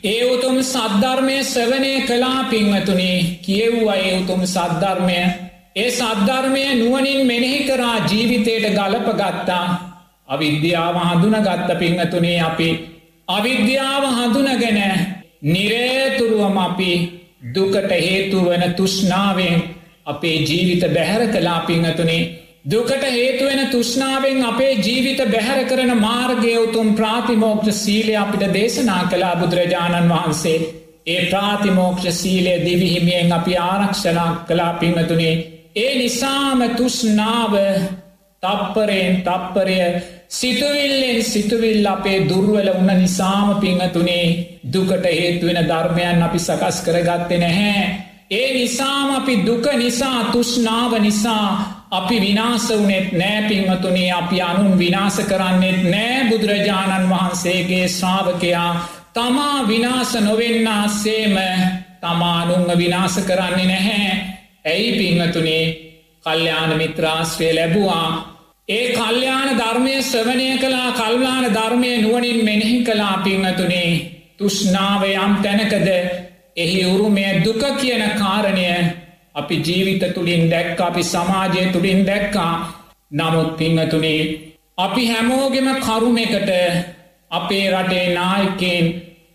ඒ උතුම් සද්ධර්මය සවනය කලා පින්වතුනේ. කියෙව්වා ඒ උතුම් සද්ධර්මය? ඒ සද්ධර්මය නුවනින් මෙනෙහි කරා ජීවිතයට ගලප ගත්තා අවිද්‍යාව හඳුන ගත්ත පිංහතුනේ අපි අවිද්‍යාව හඳුනගෙන නිරේතුරුවම අපි දුකට හේතු වන තුෂ්නාවෙන් අපේ ජීවිත බැහැර කලා පිංහතුනේ දුකට හේතුවෙන තුෂ්නාවෙන් අපේ ජීවිත බැහැර කරන මාර්ගය උතුම් ප්‍රාතිමෝක්ෂ සීලය අපිට දේශනා කලා බුදුරජාණන් වහන්සේ. ඒ ප්‍රාතිමෝක්ෂ සීලය දිවිහිමියෙන් අපි ආරක්ෂණක් කලා පිංහතුනේ ඒ නිසාම තුෂ්නාව තප්පරයෙන් තප්පරය සිතුවිල්ලෙන් සිතුවිල් අපේ දුර්වල උන්න නිසාම පිංහතුනේ දුකට හේතුවෙන ධර්මයන් අපි සකස් කරගත්තෙ නැහැ. ඒ නිසාම අපි දුක නිසා තුෂ්නාව නිසා අපි විනාස වනෙත් නෑ පින්වතුනේ. අපි අනුන් විනාස කරන්නෙත් නෑ බුදුරජාණන් වහන්සේගේ ශ්‍රාවකයා. තමා විනාස නොවෙන්නා සේම තමානුන්ව විනාස කරන්නේ නැහැ. ඇයි පිංහතුනේ කල්්‍යයාන මිත්‍රාශ්‍රය ලැබවා. ඒ කල්්‍යයාන ධර්මය ස්වනය කලා කල්ලාන ධර්මය නුවනින් මෙනෙහි කලා පිංහතුනේ තුෂ්නාව යම් තැනකද එහි උරුමය දුක කියන කාරණය අපි ජීවිත තුළින් දැක්ක අපි සමාජය තුළින් දැක්කා. නමුත් පිංහතුනේ අපි හැමෝගෙම කරුමකට අපේ රටේ නායකෙන්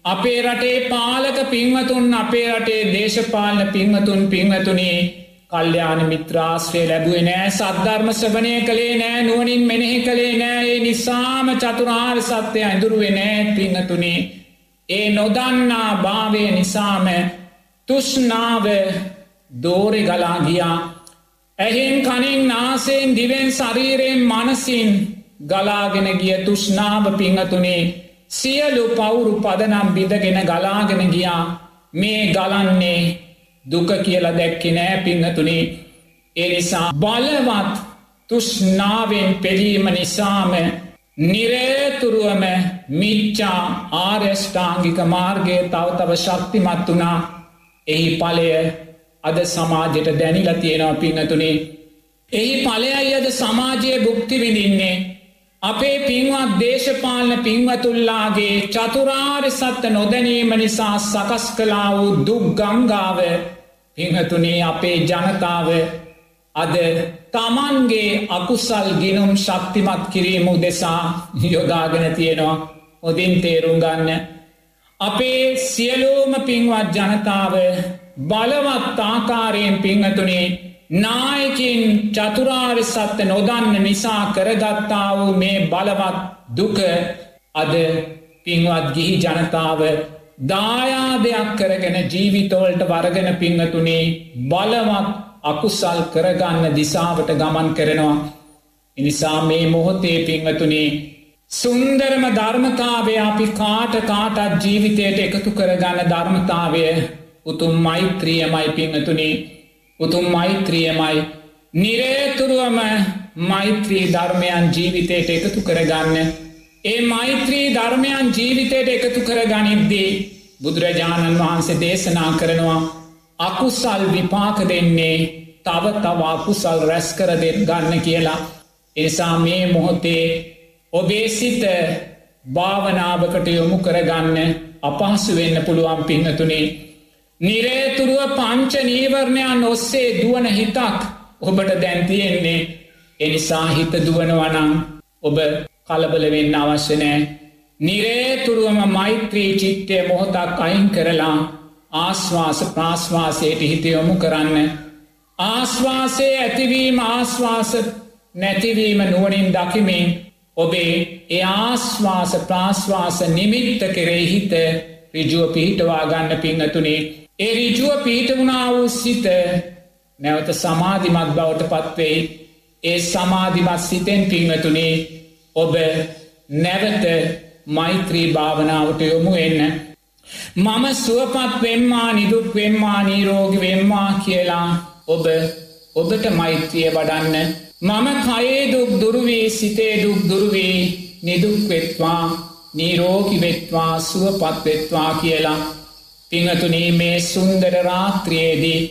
අපේ රටේ පාලක පින්වතුන් අපේ රටේ දේශපාලන පින්වතුන් පින්වතුනේ කල්්‍යයාන මිත්‍රාශ්‍රය ලැබුවේ නෑ සද්ධර්ම සභනය කළේ නෑ නුවනින් මෙනෙහි කළේ නෑ ඒ නිසාම චතුරාර් සත්‍යය ඇඳුරුවේ නෑ පිංහතුනේ ඒ නොදන්නා භාවය නිසාම තුෂ්නාව දෝරෙ ගලා ගියා. ඇහෙන් කනින් නාසයෙන් දිවෙන් ශරීරයෙන් මනසින් ගලාගෙන ගිය තුෂ්නාව පිංහතුනේ සියලු පවුරු පදනම් බිඳගෙන ගලාගෙන ගියා. මේ ගලන්නේ දුක කියල දැක්කෙ නෑ පිංහතුනේ. එනිසා බලවත් තුෂ්නාවෙන් පෙළීම නිසාම නිරේතුරුවම මිච්චා ආර්යෂ්ඨාංගික මාර්ගය තව තව ශක්තිමත් වනා එහි පලය අද සමාජයට දැනිල තියෙනවා පිංහතුනේ. එහි පලයයි අද සමාජයේ බුක්ති විඳින්නේ. අපේ පින්වත් දේශපාලන පින්වතුල්ලාගේ චතුරාර් සත්ත නොදැනීම නිසා සකස් කලා වූ දුක්ගංගාව පිංහතුනේ අපේ ජනතාව අද තමන්ගේ අකුසල් ගිනුම් ශක්තිමත් කිරීම දෙසා යොදාගෙන තියෙනවා හොදින් තේරුම් ගන්න. අපේ සියලූම පින්වත් ජනතාව බලවත් ආකාරයෙන් පිංහතුනේ නායකින් චතුරාර් සත්‍ය නොදන්න නිසා කරගත්තා වූ මේ බලවත් දුක අද පින්වත් ගිහි ජනතාව දායාදයක් කරගෙන ජීවිතවලට වරගෙන පිංහතුනේ බලවත් අකුසල් කරගන්න දිසාවට ගමන් කරනවා. එනිසා මේ මොහොතේ පිංහතුනේ සුන්දරම ධර්මතාවය අපි කාට කාටත් ජීවිතයට එකතු කරගන්න ධර්මතාවය උතුම් මෛත්‍රියමයි පිංහතුනේ උතුම් මෛත්‍රියමයි. නිරේතුරුවම මෛත්‍රී ධර්මයන් ජීවිතයට එකතු කරගන්න. ඒ මෛත්‍රී ධර්මයන් ජීවිතයට එකතු කරගනිද්දී බුදුරජාණන් වහන්සේ දේශනා කරනවා අකුසල් විපාක දෙන්නේ තව තවා කුසල් රැස්කර දෙත් ගන්න කියලා. එසා මේ මොහොතේ ඔබේ සිත භාවනාවකට යොමු කරගන්න අපහසු වෙන්න පුළුවන් පිංහතුනේ නිරේතුරුව පංච නීවරණයන් ඔස්සේ දුවන හිතක් ඔබට දැන්තියෙන්නේ එනිසා හිත දුවනවනං ඔබ කලබලවෙන්න අවශ්‍යනෑ නිරේතුරුවම මෛත්‍රී චිත්තය මොහොතක් අයින් කරලා ආශ්වාස ප්‍රාශ්වාසයට හිතයොමු කරන්න. ආශ්වාසය ඇතිවීම ආශ්වාස නැතිවීම නුවනින් දකිමින් ඔබේ ඒ ආශ්වාස ප්‍රාශ්වාස නිමිත්ත කෙරෙහි හිත රිජුව පිහිටවා ගන්න පිංහතුනේ ඒ රිජුව පීටවුණා වූ සිත නැවත සමාධිමත් බවට පත්වෙයි ඒ සමාධිමත් සිතෙන් පිංහතුනේ ඔබ නැවත මෛත්‍රී භාවනාවට යොමු එන්න. මම සුවපත් වෙම්මා නිදුක් වෙම්මා නීරෝගි වෙම්මා කියලා ඔබ ඔබට මෛත්‍රිය වඩන්න. මම කයේ දුක් දුරුවී සිතේ දුක් දුරුවී නිදුක්වෙත්වා නීරෝගිවෙත්වා සුවපත්වෙත්වා කියලා පිංහතුනී මේ සුන්දර රාත්‍රයේදී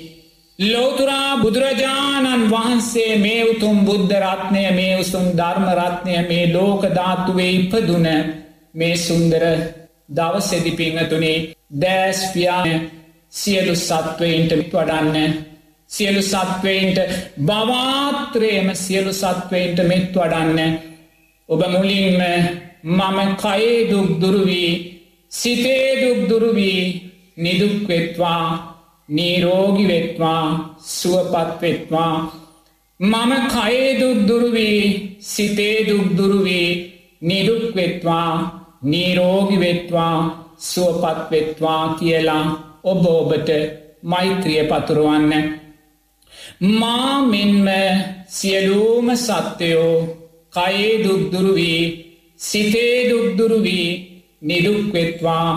ලෝතුරා බුදුරජාණන් වහන්සේ මේ උතුම් බුද්ධරත්නය මේ උසුම් ධර්මරත්නය මේ ලෝකධාතුවේ ඉපදුන මේ සුන්දර දවසෙදි පිංහතුනේ දෑස්පියාන සියලු සත්වයින්ට වඩන්න සියලු සත්වයින්ට බවාත්‍රයම සියලු සත්වයින්ට මෙත් වඩන්න ඔබ මුලින්ම මම කයේ දුක් දුරුවී සිතේ දුක් දුරුවී නිදුක්වෙත්වා නීරෝගිවෙත්වා සුවපත්වෙත්වා මම කයදුක් දුරුවී සිතේ දුක්දුරුවී නිදුක්වෙත්වා නීරෝගිවෙත්වා සුවපත්වෙත්වා කියලා ඔබ ඔබට මෛත්‍රිය පතුරුවන්න. මා මෙන්ම සියලූම සත්‍යයෝ කයේ දුක්දුරුවී සිතේ දුක්දුරුවී නිදුක්වෙත්වා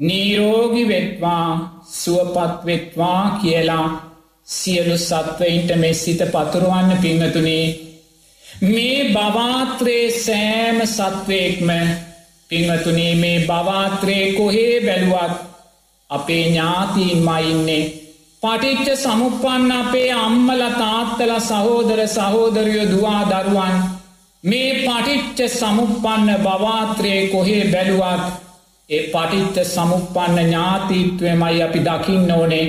නීරෝගි වෙත්වා සුවපත්වෙත්වා කියලා සියලු සත්වයින්ට මෙස්සිත පතුරුවන්න පිංහතුනේ මේ බවාත්‍රයේ සෑම සත්වයෙක්ම පිංහතුනේ මේ බවාත්‍රයේ කොහේ බැලුවත් අපේ ඥාතීන් මයින්නේ පටිච්ච සමුපන්න අපේ අම්මල තාත්තල සහෝදර සහෝදරයෝ දවා දරුවන් මේ පටිච්ච සමුපන්න බවාත්‍රයේ කොහේ බැලුවත් ඒ පටිච්ච සමුපන්න ඥාතීත්වයමයි අපි දකින්න ඕනේ.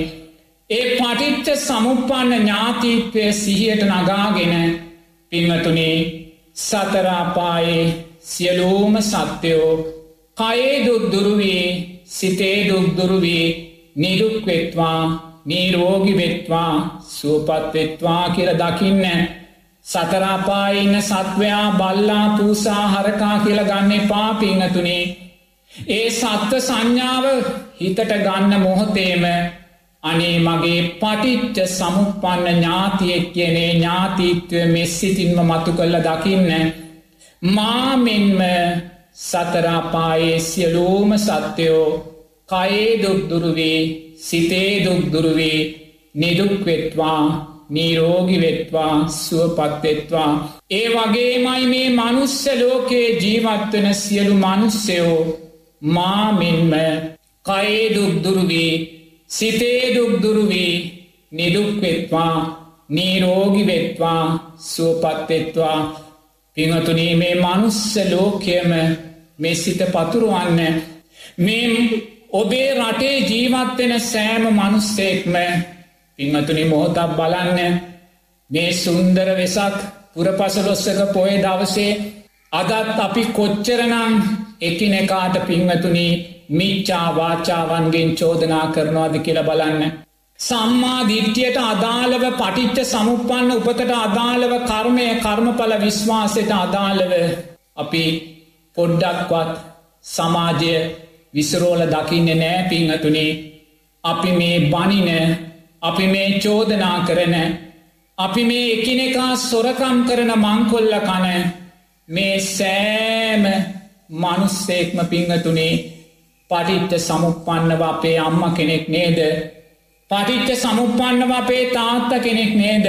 ඒ පටිච්ච සමුපන්න ඥාතීත්වය සිහියට නගාගෙන පිංහතුනේ සතරාපායේ සියලූම සත්‍යයෝ කයේ දුක්දුරුවේ සිතේ දුක්දුරුවේ නිදුක්වෙත්වා නීරෝගි වෙත්වා සූපත්වෙත්වා කියල දකින්න සතරාපාඉන්න සත්වයා බල්ලා පූසා හරකා කියල ගන්න පාපිංහතුනේ ඒ සත්ව සංඥාව හිතට ගන්න මොහොතේම අනේ මගේ පටිච්ච සමුපන්න ඥාතියෙක් කියනේ ඥාතීත්වය මෙස්සිතින්ම මතු කල්ල දකින්න මාමෙන්ම සතරාපායේ සියලූම සත්‍යයෝ කයේ දුක්දුරුවේ සිතේ දුක්දුරුවේ නිදුක්වෙත්වා නීරෝගිවෙත්වා සුවපත්වෙත්වා ඒ වගේමයි මේ මනුස්ස ලෝකයේ ජීවත්වන සියලු මනුස්සයෝ මාමෙන්ම කයේ දුක්දුරුවේ සිතේ දුක්දුරුවී නිදුක්වෙත්වා නීරෝගිවෙත්වා සුවපත්වෙත්වා පිංහතුනී මේ මනුස්ස ලෝකයම මේ සිත පතුරුවන්න මේ ඔබේ රටේ ජීවත්වෙන සෑම මනුස්සෙක්ම පිංහතුනි මොහොතක් බලන්න මේ සුන්දර වෙසක් පුරපසලොස්සක පොය දවසේ අදත් අපි කොච්චරනං එකිනෙකාට පිංහතුනී මිච්චා වාචාවන්ගෙන් චෝදනා කරනවාද කියල බලන්න. සම්මා දිට්්‍යයට අදාළව පටිච්ච සමුපන්න උපතට අදාළව කර්මය කර්මඵල විශ්වාසයට අදාළව අපි පොඩ්ඩක්වත් සමාජය විසරෝල දකින්න නෑ පිංහතුනේ අපි මේ බනින අපි මේ චෝදනා කරන අපි මේ එකිනෙකා සොරකම් කරන මංකොල්ල කන මේ සෑම මනුස්සෙක්ම පිංහතුනේ පටිච්ච සමුපන්නව අපේ අම්ම කෙනෙක් නේද? පටිච්ච සමුපන්නව අපේ තාත්ත කෙනෙක් නේද?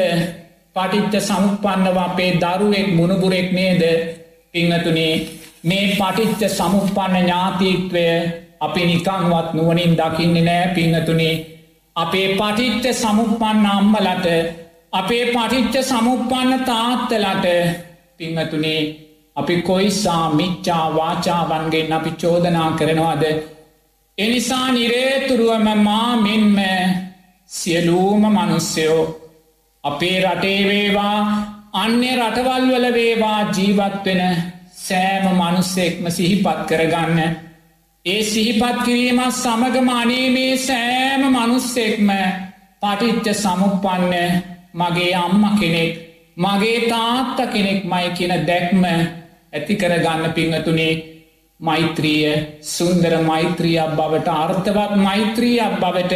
පටිච්ච සමුපන්නව අපේ දරුවෙක් මුණපුරෙක් නේද? පිංහතුනේ මේ පටිච්ච සමුපන්න ඥාතීත්වය අපි නිකංවත් නුවනින් දකින්නේ නෑ පිංහතුනේ අපේ පටිච්ච සමුපන්න අම්මලට අපේ පටිච්ච සමුපන්න තාත්තලට පිංහතුනේ අපි කොයිසා මිච්චා වාචාවන්ගෙන් අපි චෝදනා කරනවාද? එනිසා නිරේතුරුවම මා මෙන්ම සියලූම මනුස්සයෝ අපේ රටේ වේවා අන්‍ය රටවල් වල වේවා ජීවත්වෙන සෑම මනුස්සෙක්ම සිහිපත් කරගන්න. ඒ සිහිපත් කිරීමත් සමගම අනේ මේ සෑම මනුස්සෙක්ම පටිච්ච සමුපන්න මගේ අම්ම කෙනෙක් මගේ තාත්ත කෙනෙක් මයි කියන දැක්ම ඇති කරගන්න පිංහතුනේ මෛත්‍රිය සුන්දර මෛත්‍රියක් බවට අර්ථවත් මෛත්‍රියක් බවට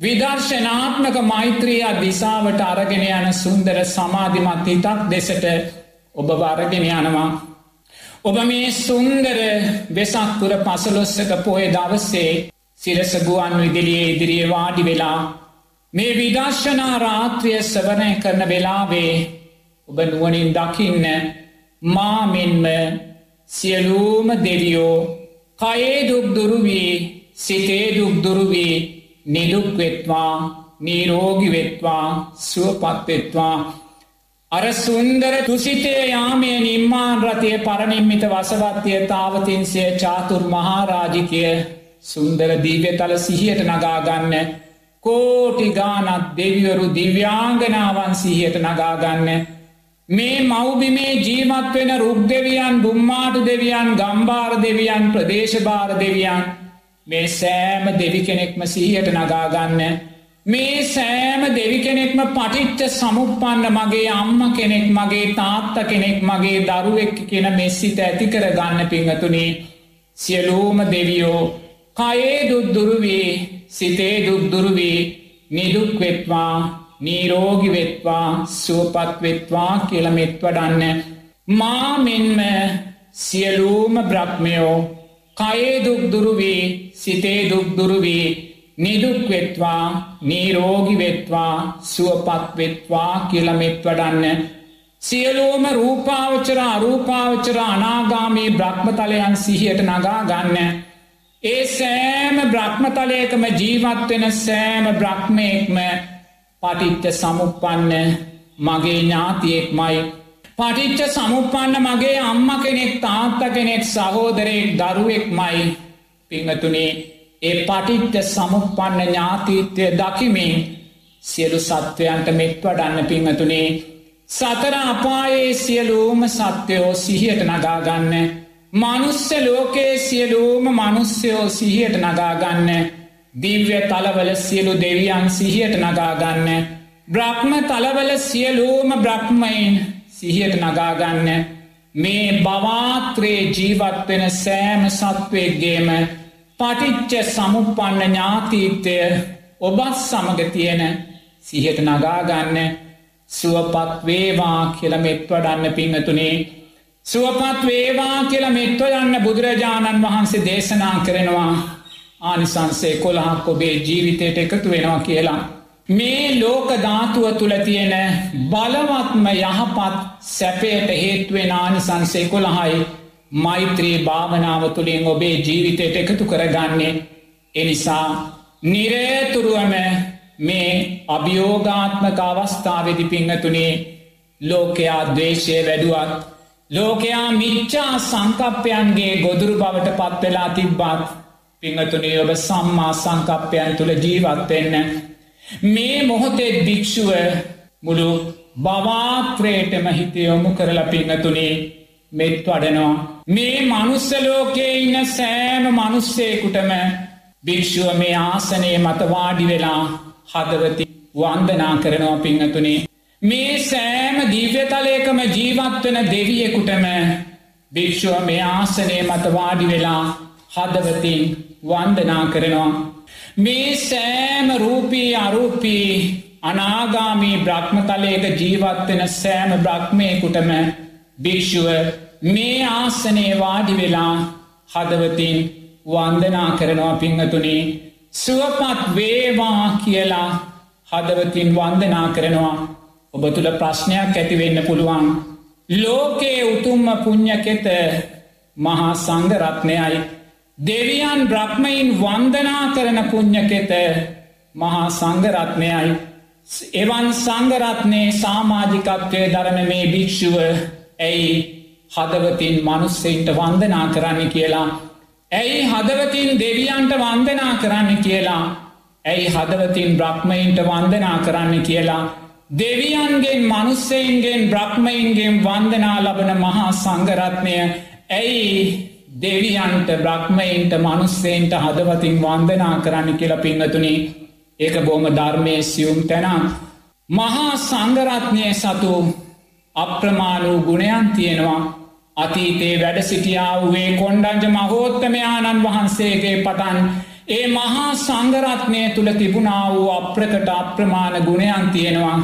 විදර්ශනාත්මක මෛත්‍රියයා දිසාවට අරගෙන යන සුන්දර සමාධිමත් හිතක් දෙසට ඔබ වරගෙන යනවා. ඔබ මේ සුන්දර වෙසක්තුර පසලොස්සක පොය දවස්සේ සිරසගුවන් විදිලියේ ඉදිරියේ වාඩි වෙලා මේ විදර්ශනා රාත්‍රිය සවනය කරන වෙලාවේ ඔබ නුවනින් දකින්න මාමෙන්ම සියලූම දෙවියෝ කයේ දුක්දුරුවී සිතේ දුක්දුරුවී නිදුක්වෙත්වා නීරෝගිවෙත්වා සුවපත්වෙත්වා අර සුන්දර තුසිතේ යාමේ නිම්මාන් රතිය පරනිම්මිත වසවත්තිය තාවතින්සය චාතුර් මහාරාජිකය සුන්දර දීවතල සිහියට නගාගන්න කෝටි ගානත් දෙවිවරු දිව්‍යාංගනාවන් සිහියට නගාගන්න මේ මෞබිමේ ජීවත් වෙන රුක් දෙවියන් බුම්මාටු දෙවියන් ගම්බාර දෙවියන් ප්‍රදේශභාර දෙවියන් මේ සෑම දෙවි කෙනෙක්ම සීහයට නගාගන්න මේ සෑම දෙවි කෙනෙක්ම පටිච්ච සමුපන්න මගේ අම්ම කෙනෙක් මගේ තාත්ත කෙනෙක් මගේ දරුවෙක් කියෙන මෙස්සිත ඇතිකර ගන්න පිංහතුනේ සියලූම දෙවියෝ කයේ දුද්දුරුවේ සිතේ දුද්දුරුවේ නිදුක්වෙත්වා නීරෝගිවෙත්වා සුවපත්වෙත්වා කියලමෙත් වඩන්න. මා මෙන්ම සියලූම බ්‍රහ්මයෝ කයේ දුක්දුරුවේ සිතේ දුක්දුරුවේ නිදුක්වෙත්වා නීරෝගිවෙත්වා සුවපත්වෙත්වා කියලමෙත් වඩන්න. සියලූම රූපාවචර අරූපාවචර අනාගාමී බ්‍රහ්මතලයන් සිහියට නගා ගන්න. ඒ සෑම බ්‍රහ්මතලයකම ජීවත්වෙන සෑම බ්‍රහ්මයෙක්ම පටිච්ච සමුපන්න මගේ ඥාතියෙක්මයි. පටිච්ච සමුපන්න මගේ අම්ම කෙනෙක් තාත්ත කෙනෙක් සහෝදරයෙක් දරුවෙක්මයි. පිංහතුනේ ඒ පටිච්ච සමුපන්න ඥාතීත්වය දකිමින් සියලු සත්වයන්ට මෙත් වඩන්න පිංහතුනේ සතර අපායේ සියලූම සත්‍යයෝ සිහියට නගාගන්න මනුස්ස ලෝකයේ සියලූම මනුස්්‍යයෝ සිහියට නගාගන්න දිව්‍ය තලවල සියලු දෙවියන් සිහියට නගාගන්න. බ්‍රහ්ම තලවල සියලූම බ්‍රහ්මයින් සිහියට නගාගන්න. මේ බවාත්‍රයේ ජීවත්වෙන සෑම සත්වයක්ගේම පටිච්ච සමුපන්න ඥාතීත්වය ඔබත් සමග තියෙන සිහට නගාගන්න. සුවපත් වේවා කියලමෙත් වඩන්න පිංහතුනේ සුවපත් වේවා කියල මෙත්ව යන්න බුදුරජාණන් වහන්සේ දේශනා කරනවා. ආනිසන්සේ කොළහක් ඔබේ ජීවිතයට එකතු වෙනවා කියලා. මේ ලෝක ධාතුව තුළ තියෙන බලවත්ම යහපත් සැපයට හේත්වෙන ආනිසන්සේ කොළහයි මෛත්‍රී භාවනාව තුළින් ඔබේ ජීවිතයට එකතු කරගන්නේ එනිසා නිරේතුරුවම මේ අභියෝගාත්මක අවස්ථාවදි පිංහතුනේ ලෝකයා දවේශය වැඩුවත් ලෝකයා මිච්චා සංකප්පයන්ගේ ගොදුරු බවට පත්වෙලා තිබ්බත් පිංහතුනේ ඔබ සම්මා සංකප්පයන් තුළ ජීවත්වෙන්න මේ මොහොතේ භික්‍ෂුව මුළු බවාත්‍රේටම හිතයොමු කරලා පිංහතුනේ මෙත් වඩනවා. මේ මනුස්සලෝකයේ ඉන්න සෑම මනුස්සේකුටම භික්‍ෂුව මේ ආසනයේ මතවාඩි වෙලා හදවති වන්දනා කරනවා පිංහතුනේ මේ සෑම දීව්‍යතලයකම ජීවත්වන දෙවියෙකුටම භික්‍ෂුව මේ ආසනය මත වාඩි වෙලා හදවතින් වන්දනා කරනවා. මේ සෑම රූපී අරූපී අනාගාමී බ්‍රහ්මතලයක ජීවත්වෙන සෑම බ්‍රහ්මයකුටම භික්‍ෂුව මේ ආසනයේ වාඩි වෙලා හදවතින් වන්දනා කරනවා පිංහතුනේ සුවපත් වේවා කියලා හදවතින් වන්දනා කරනවා ඔබ තුළ ප්‍රශ්නයක් ඇතිවෙන්න පුළුවන්. ලෝකයේ උතුම්ම පුං්ඥකෙත මහා සංගරත්නයයි. දෙවියන් බ්‍රහ්මයින් වන්දනා කරන පුං්ඥකෙත මහා සංගරත්නයයි. එවන් සංගරත්නයේ සාමාජිකත්වය දරන මේ භික්‍ෂුව ඇයි හදවතින් මනුස්සෙන්ට වන්දනා කරන්න කියලා. ඇයි හදවතින් දෙවියන්ට වන්දනා කරන්න කියලා. ඇයි හදවතින් බ්‍රහ්මයින්ට වන්දනා කරන්න කියලා. දෙවියන්ගෙන් මනුස්සයින්ගෙන් බ්‍රහ්මයින්ගෙන් වන්දනා ලබන මහා සංගරත්නය ඇයි දෙවියන්ට බ්‍රහ්මයින්ට මනුස්සේන්ට හදවතින් වන්දනා කරන්න කියල පිංහතුනි ඒක බෝම ධර්මය සියුම් තැනම් මහා සංගරත්නය සතු අප්‍රමාණූ ගුණයන් තියෙනවා. අතීතේ වැඩ සිටියාවේ කොන්්ඩංජ මහෝත්තමයාණන් වහන්සේගේ පටන් ඒ මහා සංගරත්නය තුළ තිබුණා වූ අප්‍රකට අප්‍රමාණ ගුණයන් තියෙනවා.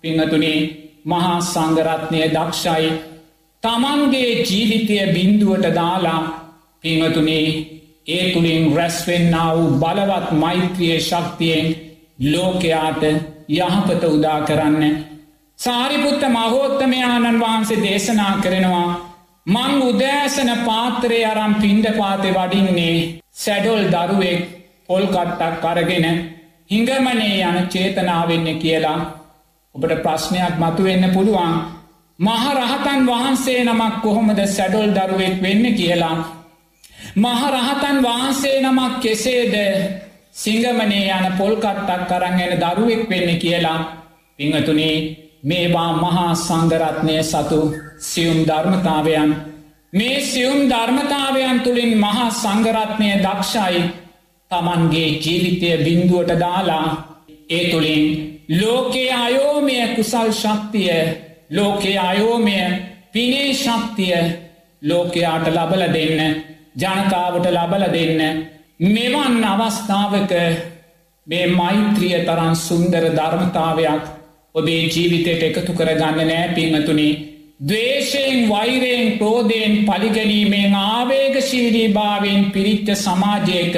පිංහතුනේ මහා සංගරත්නය දක්ෂයි තමන්ගේ ජීවිතය බින්දුවට දාලා පිංහතුනේ ඒ තුළින් රැස්වෙන්න වූ බලවත් මෛත්‍රිය ශක්තියෙන් ලෝකයාට යහපත උදා කරන්න. සාරිපුත්ත මහෝත්තමයාණන් වහන්සේ දේශනා කරනවා මං උදෑසන පාත්‍රය අරම් පින්ඩ පාතෙ වඩින්නේ සැඩොල් දරුවෙක් පොල්කට්ටක් කරගෙන හිඟමනේ යන චේතනාවෙන්න කියලා ඔබට ප්‍රශ්නයක් මතුවෙන්න පුළුවන්. මහරහතන් වහන්සේ නමක් කොහොමද සැඩොල් දරුවෙක් වෙන්න කියලා. මහරහතන් වහන්සේ නමක් කෙසේද සිංගමනේ යන පොල්කට්ටක් කරංගෙන දරුවෙක් වෙන්න කියලා? පිංහතුනේ මේවා මහා සංගරත්නය සතු සියුම් ධර්මතාවයන්. මේ සියුම් ධර්මතාවයන් තුළින් මහා සංගරත්නය දක්ෂයි. තමන්ගේ ජීවිතය බින්දුවට දාලා ඒ තුළින් ලෝකයේ අයෝමය කුසල් ශක්තිය ලෝකයේ අයෝමය පිනේ ශක්තිය ලෝකයාට ලබල දෙන්න ජනතාවට ලබල දෙන්න මෙවන් අවස්ථාවක මේ මෛත්‍රිය තරන් සුන්දර ධර්මතාවයක් ඔබේ ජීවිතයට එකතු කරගන්න නෑ පිංහතුනි දවේශයෙන් වෛරයෙන් ප්‍රෝධයෙන් පලිගැනීමෙන් ආවේගශීලී භාවෙන් පිරිච්ච සමාජයක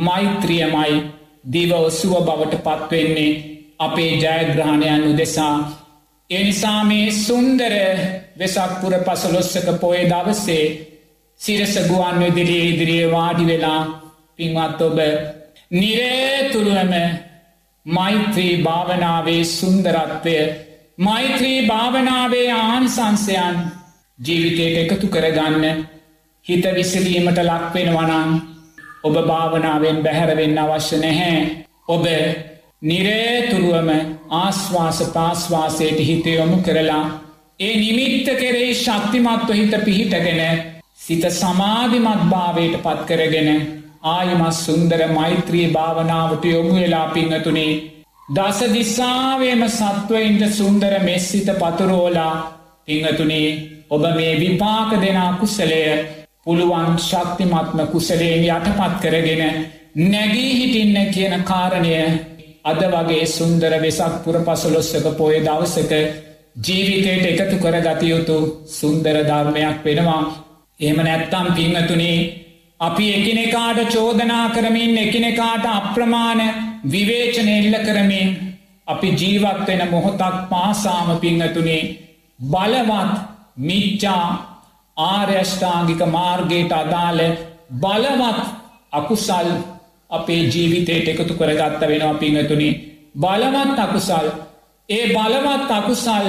මෛත්‍රියමයි දිවඔසුව බවට පත්වෙන්නේ අපේ ජයග්‍රහණයන් උදෙසා. එනිසා මේ සුන්දර වෙසක්පුර පසලොස්සක පොය දවස්සේ සිරස ගුවන් විදිරියේ ඉදිරියේ වාඩි වෙලා පින්වත් ඔබ නිරේතුරුවම මෛත්‍රී භාවනාවේ සුන්දරත්වය මෛත්‍රී භාවනාවේ ආනිසංසයන් ජීවිතයට එකතු කරගන්න හිත විසලීමට ලක්වෙන වනං ඔබ භාවනාවෙන් බැහැරවෙන්න අවශ්‍ය නැහැ. ඔබ නිරේතුරුවම ආස්වාස පාස්වාසයට හිතයොමු කරලා ඒ නිමිත්ත කෙරෙහි ශක්තිමත්ව හිත පිහිටගෙන සිත සමාධිමත් භාවයට පත් කරගෙන ආයමත් සුන්දර මෛත්‍රී භාවනාවට යොමු වෙලා පිංහතුනේ දස දිස්සාාවේම සත්වයින්ට සුන්දර මෙස්සිත පතුරෝලා පිංහතුනේ ඔබ මේ විපාක දෙනා කුසලය පුළුවන් ශක්තිමත්ම කුසලයෙන් යටපත් කරගෙන නැගී හිටින්න කියන කාරණය අද වගේ සුන්දර වෙසක් පුර පසලොස්සක පොය දවසක ජීවිතයට එකතු කර ගතයුතු සුන්දර ධර්මයක් වෙනවා. එහම නැත්තම් පිංහතුනේ අපි එකිනෙකාට චෝදනා කරමින් එකිනෙකාට අප්‍රමාණ විවේචන එල්ල කරමින් අපි ජීවත්වෙන මොහොතක් පාසාම පිංහතුනේ බලවත් මිච්චා ආර්යෂ්ඨාංගික මාර්ගයට අදාළ බලවත් අකුසල් අපේ ජීවිතයට එකතු කරගත්ත වෙනවා පිංහතුනි බලවත් අකුසල්. ඒ බලවත් අකුසල්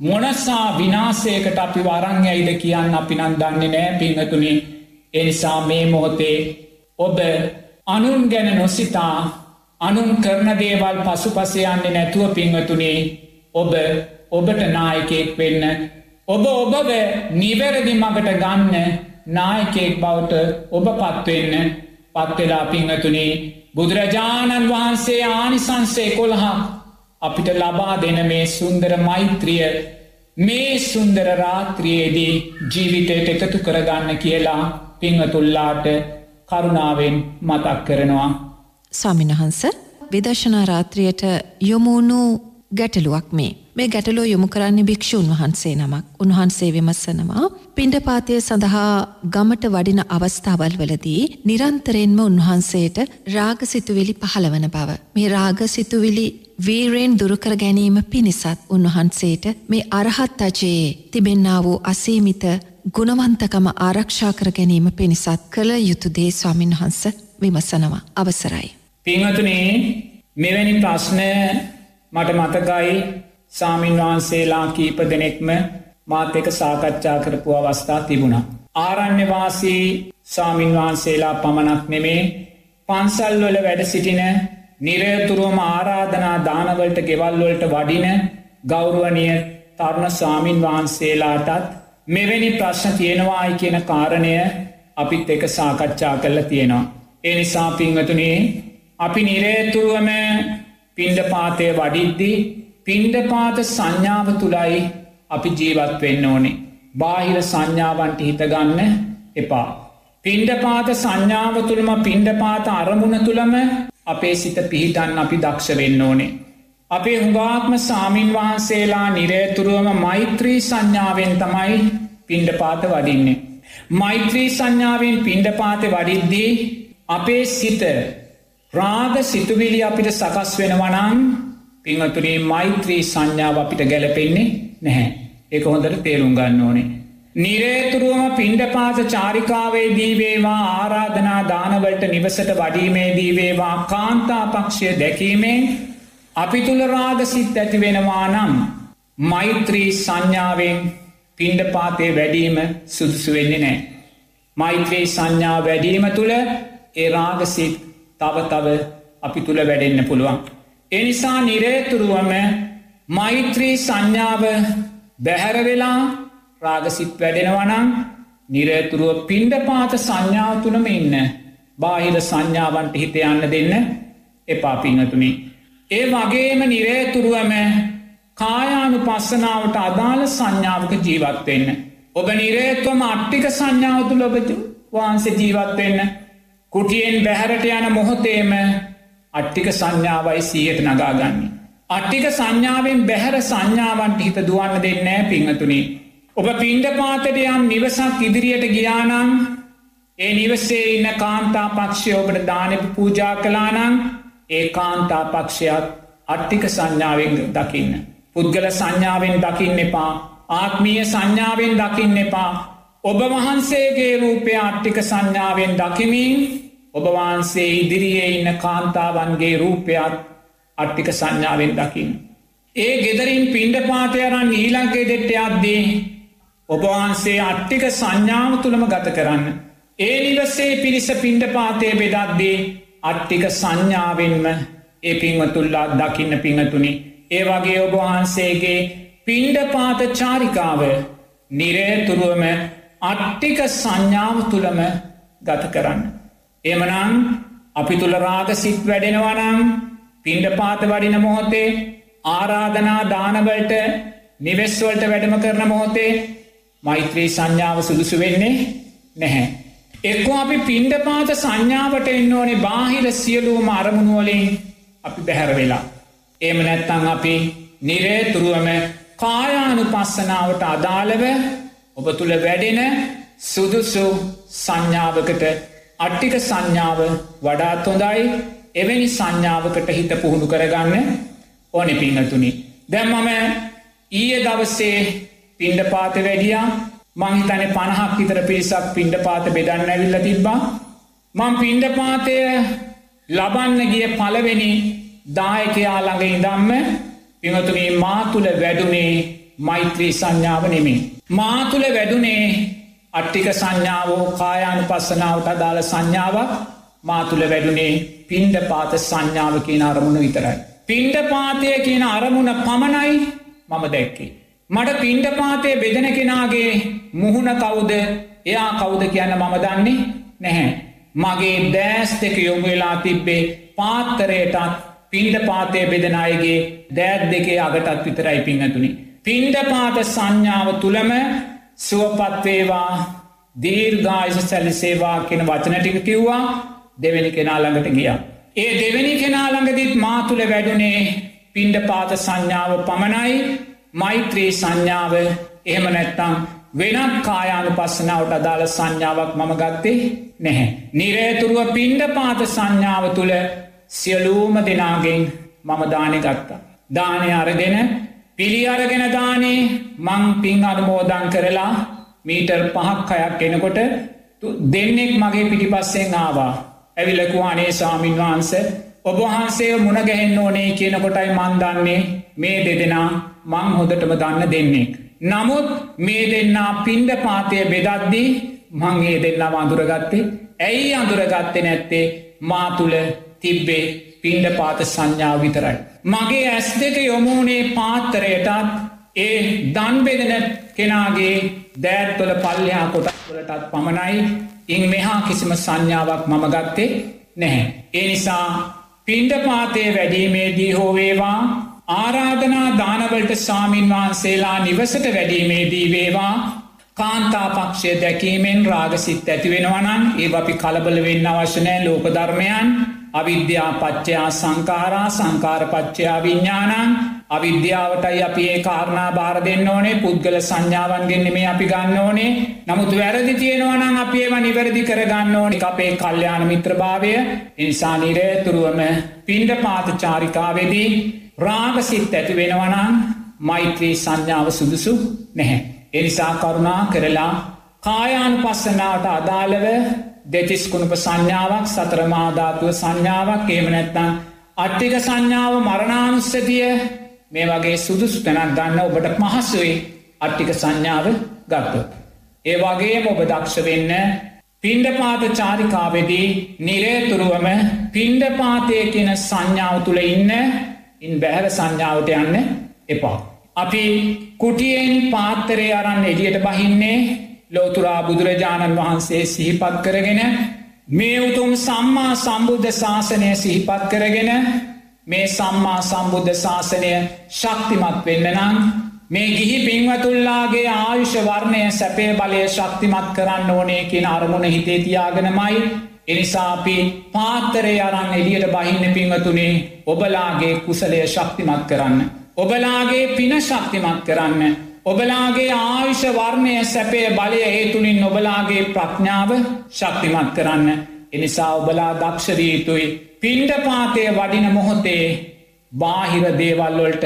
මොනසා විනාසයකට අපි වරං ඇයිද කියන්න අපි නන් දන්නේ නෑ පිංහතුනි එනිසා මේ මොහොතේ ඔබ අනුන් ගැන නොසිතා අනුන් කරන දේවල් පසු පසයන්නේ නැතුව පිංහතුනේ ඔබ ඔබට නායකෙක් වෙන්න ඔබ ඔබව නිවැරදි මගට ගන්න නායකෙක් බවට ඔබ පත්වෙන්න පත්වෙලා පිංහතුනේ බුදුරජාණන් වහන්සේ ආනිසන්සේ කොළහා අපිට ලබා දෙන මේ සුන්දර මෛත්‍රිය මේ සුන්දර රාත්‍රියයේදී ජීවිතයට එකතු කරගන්න කියලා පිංහතුල්ලාට කරුණාවෙන් මතක් කරනවා. ස්වාමිනහන්ස විදර්ශනා රාත්‍රියයට යොමුණු ගැටලුවක් මේ. මේ ගැටලෝ යොමු කරන්නේ භික්‍ෂූන් වහන්සේ නමක් උන්වහන්සේ විමස්සනවා. පිණ්ඩපාතය සඳහා ගමට වඩින අවස්ථාවල් වලදී නිරන්තරයෙන්ම උන්වහන්සේට රාගසිතුවිලි පහළවන බව. මේ රාගසිතුවිලි වීරයෙන් දුරුකර ගැනීම පිණිසත් උන්වහන්සේට මේ අරහත් අජයේ තිබෙන්නා වූ අසීමිත ගුණවන්තකම ආරක්ෂා කර ගැනීම පිණිසත් කළ යුතු දේ ස්වාමින් වහන්ස විමසනවා අවසරයි. පිංහතුනේ මෙවැනි ප්‍රශ්නය මට මතකයි සාමීන් වහන්සේලා කීප දෙනෙක්ම මාත එක සාකච්ඡා කරපු අවස්ථා තිබුණා. ආරණ්‍යවාසී සාමීන් වහන්සේලා පමණක් නෙමේ පන්සල්වල වැඩ සිටින නිරයතුරුවම ආරාධනා දානවලට ගෙවල්වලට වඩින ගෞරුවනිය තරුණ සාමීන් වහන්සේලාටත් මෙවැනි ප්‍රශ්න තියෙනවායි කියන කාරණය අපිත් එක සාකච්ඡා කරලා තියෙනවා. ඒ නිසා පිංහතුනේ අපි නිරේතුරුවම පින්ඩපාතය වඩිද්දි පින්ඩපාත සංඥාව තුළයි අපි ජීවත් වෙන්න ඕනේ. බාහිර සංඥාවන්ට හිතගන්න එපා. පින්ඩපාත සංඥාව තුළම පින්ඩපාත අරමුණ තුළම අපේ සිත පිහිටන් අපි දක්ෂ වෙන්න ඕනේ. අපේ හුඟාත්ම සාමීන් වහන්සේලා නිරේතුරුවම මෛත්‍රී සංඥාවෙන් තමයි පින්ඩපාත වඩින්නේ. මෛත්‍රී සංඥාවෙන් පින්ඩපාත වඩිද්දී අපේ සිත රාග සිතුවිලි අපිට සකස් වෙනවනං පිංහතුනේ මෛත්‍රී සංඥාව අපිට ගැලපෙන්නේ නැහැ. එක හොඳට තේරුම් ගන්න ඕනේ. නිරේතුරුවම පින්ඩපාත චාරිකාවේ දීවේවා ආරාධනා දානවලට නිවසට වඩීමේ දීවේවා කාන්තාපක්ෂය දැකීමෙන් අපි තුළ රාගසිත් ඇති වෙනවා නම් මෛත්‍රී සංඥාවෙන් පින්ඩපාතේ වැඩීම සුදුසු වෙන්නේ නෑ. මෛත්‍රී සංඥා වැඩීම තුළ ඒ රාගසිත් තව තව අපි තුළ වැඩෙන්න්න පුළුවන්. එනිසා නිරේතුරුවම මෛත්‍රී සංඥාව බැහැරවෙලා රාගසිත් වැඩෙනවනම් නිරේතුරුව පින්ඩපාත සංඥාව තුළම ඉන්න බාහිර සංඥාවන්ට හිත යන්න දෙන්න එපා පිංහතුනේ. ඒ වගේම නිරේතුරුවම කායානු පස්සනාවට අදාළ සංඥාවක ජීවත්වෙන්න. ඔබ නිරේත්වම අට්ටික සංඥාව තුළ ඔබතු වහන්සේ ජීවත්වෙන්න. කුටියෙන් බැහැරට යන මොහොතේම අට්ටික සංඥාවයි සීයට නගාගන්නේ. අට්ටික සංඥාවෙන් බැහැර සංඥාවන්ට හිත දුවන්න දෙන්නෑ පිංහතුනේ. ඔබ පින්ඩ පාතට යම් නිවසක් ඉදිරියට ගියානං ඒ නිවසේ ඉන්න කාන්තා පක්ෂය ඔබට දානප පූජා කලානං ඒ කාන්තා පක්ෂයක් අට්ටික සංඥාවෙන් දකින්න. පුද්ගල සංඥාවෙන් දකින්න එපා ආත්මීය සංඥාවෙන් දකින්න එපා ඔබ වහන්සේගේ රූපය අට්ටික සංඥාවෙන් දකිමින් ඔබවහන්සේ ඉදිරියේ ඉන්න කාන්තාවන්ගේ රූපයක් අට්ටික සංඥාවෙන් දකිින්. ඒ ගෙදරින් පින්ඩ පාතයරන් ඊලංගේ දෙෙට්ට අද්දී ඔබවහන්සේ අට්ටික සංඥාව තුළම ගත කරන්න. ඒ නිවසේ පිරිස පින්ඩ පාතය බෙදද්දී අට්ටික සංඥාවෙන්ම ඒ පින්වතුල්ලා දකින්න පිංහතුනි ඒ වගේ ඔබවහන්සේගේ පින්ඩ පාත චාරිකාව නිරේතුරුවම අට්ටික සංඥාව තුළම ගත කරන්න. එමනං අපි තුළ රාග සිත් වැඩෙනවනම් පින්ඩ පාත වඩින මොහොතේ ආරාධනා දානවලට නිවෙස්වලට වැඩම කරන මොහොතේ මෛත්‍රී සංඥාව සුදුසු වෙන්නේ නැහැ. එක්කෝ අපි පින්ඩ පාත සංඥාවට එන්න ඕනේ බාහිර සියලූම අරමුණුවලින් අපි බැහැර වෙලා. එම නැත්තං අපි නිරේතුරුවම කායානු පස්සනාවට අදාළව ඔබ තුළ වැඩෙන සුදුසු සංඥාවකට අට්ටික සංඥාව වඩාත් හොඳයි එවැනි සංඥාවකට හිත පුහුණු කරගන්න ඕනෙ පිංහතුනි. දැම් මම ඊය දවස්සේ පින්ඩ පාත වැඩියා මංහිතන පණහක් විතර පිරිසක් පින්ඩ පාත බෙදන්න ඇවිල්ල තිබ්බා. මං පින්ඩ පාතය ලබන්න ගිය පලවෙනි දායකයා ළඟ ඉදම්ම පිමතුනේ මාතුළ වැඩුනේ මෛත්‍රී සංඥාව නෙමේ. මාතුළ වැඩුනේ අට්ටික සංඥාවෝ කායානු පස්සනාවට අදාළ සංඥාවක් මාතුළ වැඩුනේ පින්ඩ පාත සංඥාව කියන අරමුණ විතරයි. පින්ඩ පාතය කියන අරමුණ පමණයි මම දැක්කේ. මට පින්ඩ පාතය බෙදෙන කෙනාගේ මුහුණ කවුද එයා කවුද කියන්න මම දන්නේ නැහැ. මගේ දෑස් දෙක යොමු වෙලා තිබ්බේ පාත්තරයටත් පින්ඩ පාතය බෙදෙන අයගේ දෑත් දෙකේ අගටත් විතරයි පිංහතුනි. පින්ඩ පාත සංඥාව තුළම සුවපත්වේවා දීර්ගායිස සැලිසේවා කියෙන වචනටික කිව්වා දෙවැනි කෙනා ළඟට ගියා. ඒ දෙවැනි කෙනා ළඟදිත් මාතුළ වැඩුනේ පින්ඩ පාත සංඥාව පමණයි මෛත්‍රී සංඥාව එහෙම නැත්තං වෙනත් කායානු පස්සනාවට අදාළ සංඥාවක් මම ගත්තේ නැහැ. නිරේතුරුව පින්ඩ පාත සංඥාව තුළ සියලූම දෙනාගෙන් මම දානය ගත්තා. දානය අරගෙන පිළි අරගෙන දානේ මං පින් අනුමෝදන් කරලා මීටර් පහක් අයක් එනකොට දෙන්නෙක් මගේ පිටිපස්සෙන් ආවා. ඇවිලකු අනේ සාමීන් වහන්ස ඔබහන්සේ මුණගැහෙන්න ඕනේ කියන කොටයි මන්දන්නේ මේ දෙදෙනා මං හොදටම දන්න දෙන්නෙක්. නමුත් මේ දෙන්නා පින්ඩ පාතය බෙදද්දී මං ඒ දෙන්නා අඳුරගත්තේ ඇයි අඳුරගත්තේ නැත්තේ මා තුළ තිබ්බේ පින්ඩ පාත සංඥාව විතරයි. මගේ ඇස් දෙක යොමුණේ පාත්තරයටත් ඒ දන්බෙදෙන කෙනාගේ දෑත්වල පල්ලයා කොටත් වලටත් පමණයි ඉං මෙහා කිසිම සංඥාවක් මම ගත්තේ නැහැ. ඒ නිසා පින්ඩ පාතය වැඩීමේදී හෝවේවා ආරාධනා දානවලට සාමීන් වහන්සේලා නිවසට වැඩීමේදී වේවා කාන්තාපක්ෂය දැකීමෙන් රාගසිත් ඇතිවෙනවනන් ඒ අපි කලබල වෙන්න අවශ්‍යනෑ ලෝක ධර්මයන් අවිද්‍යා පච්චයා සංකාරා සංකාරපච්චයා විඤ්ඥානන් අවිද්‍යාවටයි අපි ඒ කාරණා බාර දෙන්න ඕනේ. පුද්ගල සංඥාවන්ගෙන්න්න මේ අපි ගන්න ඕනේ. නමුත් වැරදි තියෙනවනම් අපේම නිවැරදි කරගන්න ඕනි. අපේ කල්්‍යයාන මිත්‍රභාවය. ඉනිසා නිරේතුරුවම පින්ඩ පාත චාරිකාවෙදී රාගසිත් ඇති වෙනවනං මෛත්‍රී සංඥාව සුදුසු නැහැ. එනිසා කරුණා කරලා කායානු පස්සනාවට අදාළව දෙතිස්කුණුප සංඥාවක් සතරමාධාතුව සංඥාවක් ඒම නැත්තං අට්ටික සංඥාව මරණානුස්සතිය මේ වගේ සුදුසු තැනක් ගන්න ඔබට පහසුයි අට්ටික සංඥාව ගත්තු. ඒ වගේම ඔබ දක්ෂ වෙන්න පින්ඩපාත චාරිකාවෙදී නිරේතුරුවම පින්ඩපාතය කියන සංඥාව තුළ ඉන්න ඉන් බැහැර සංඥාවට යන්න එපා. අපි කුටියෙන් පාත්තරය අරන්න එලියට බහින්නේ ලෝතුරා බුදුරජාණන් වහන්සේ සිහිපත් කරගෙන මේ උතුම් සම්මා සම්බුද්ධ ශාසනය සිහිපත් කරගෙන මේ සම්මා සම්බුද්ධ ශාසනය ශක්තිමත් වෙන්න නම් මේ ගිහි පින්වතුල්ලාගේ ආයුෂ වර්ණය සැපේ බලය ශක්තිමත් කරන්න ඕනේ කියෙන අරමුණ හිතේ තියාගෙනමයි එනිසාපි පාත්තරය අරන් එලියට බහින්න පින්වතුනේ ඔබලාගේ කුසලය ශක්තිමත් කරන්න. ඔබලාගේ පින ශක්තිමත් කරන්න ඔබලාගේ ආයුෂ වර්ණය සැපේ බලය හේතුනින් ඔබලාගේ ප්‍රඥාව ශක්තිමත් කරන්න. එනිසා ඔබලා දක්ෂරීතුයි පින්ඩ පාතය වඩින මොහොතේ බාහිර දේවල්වොල්ට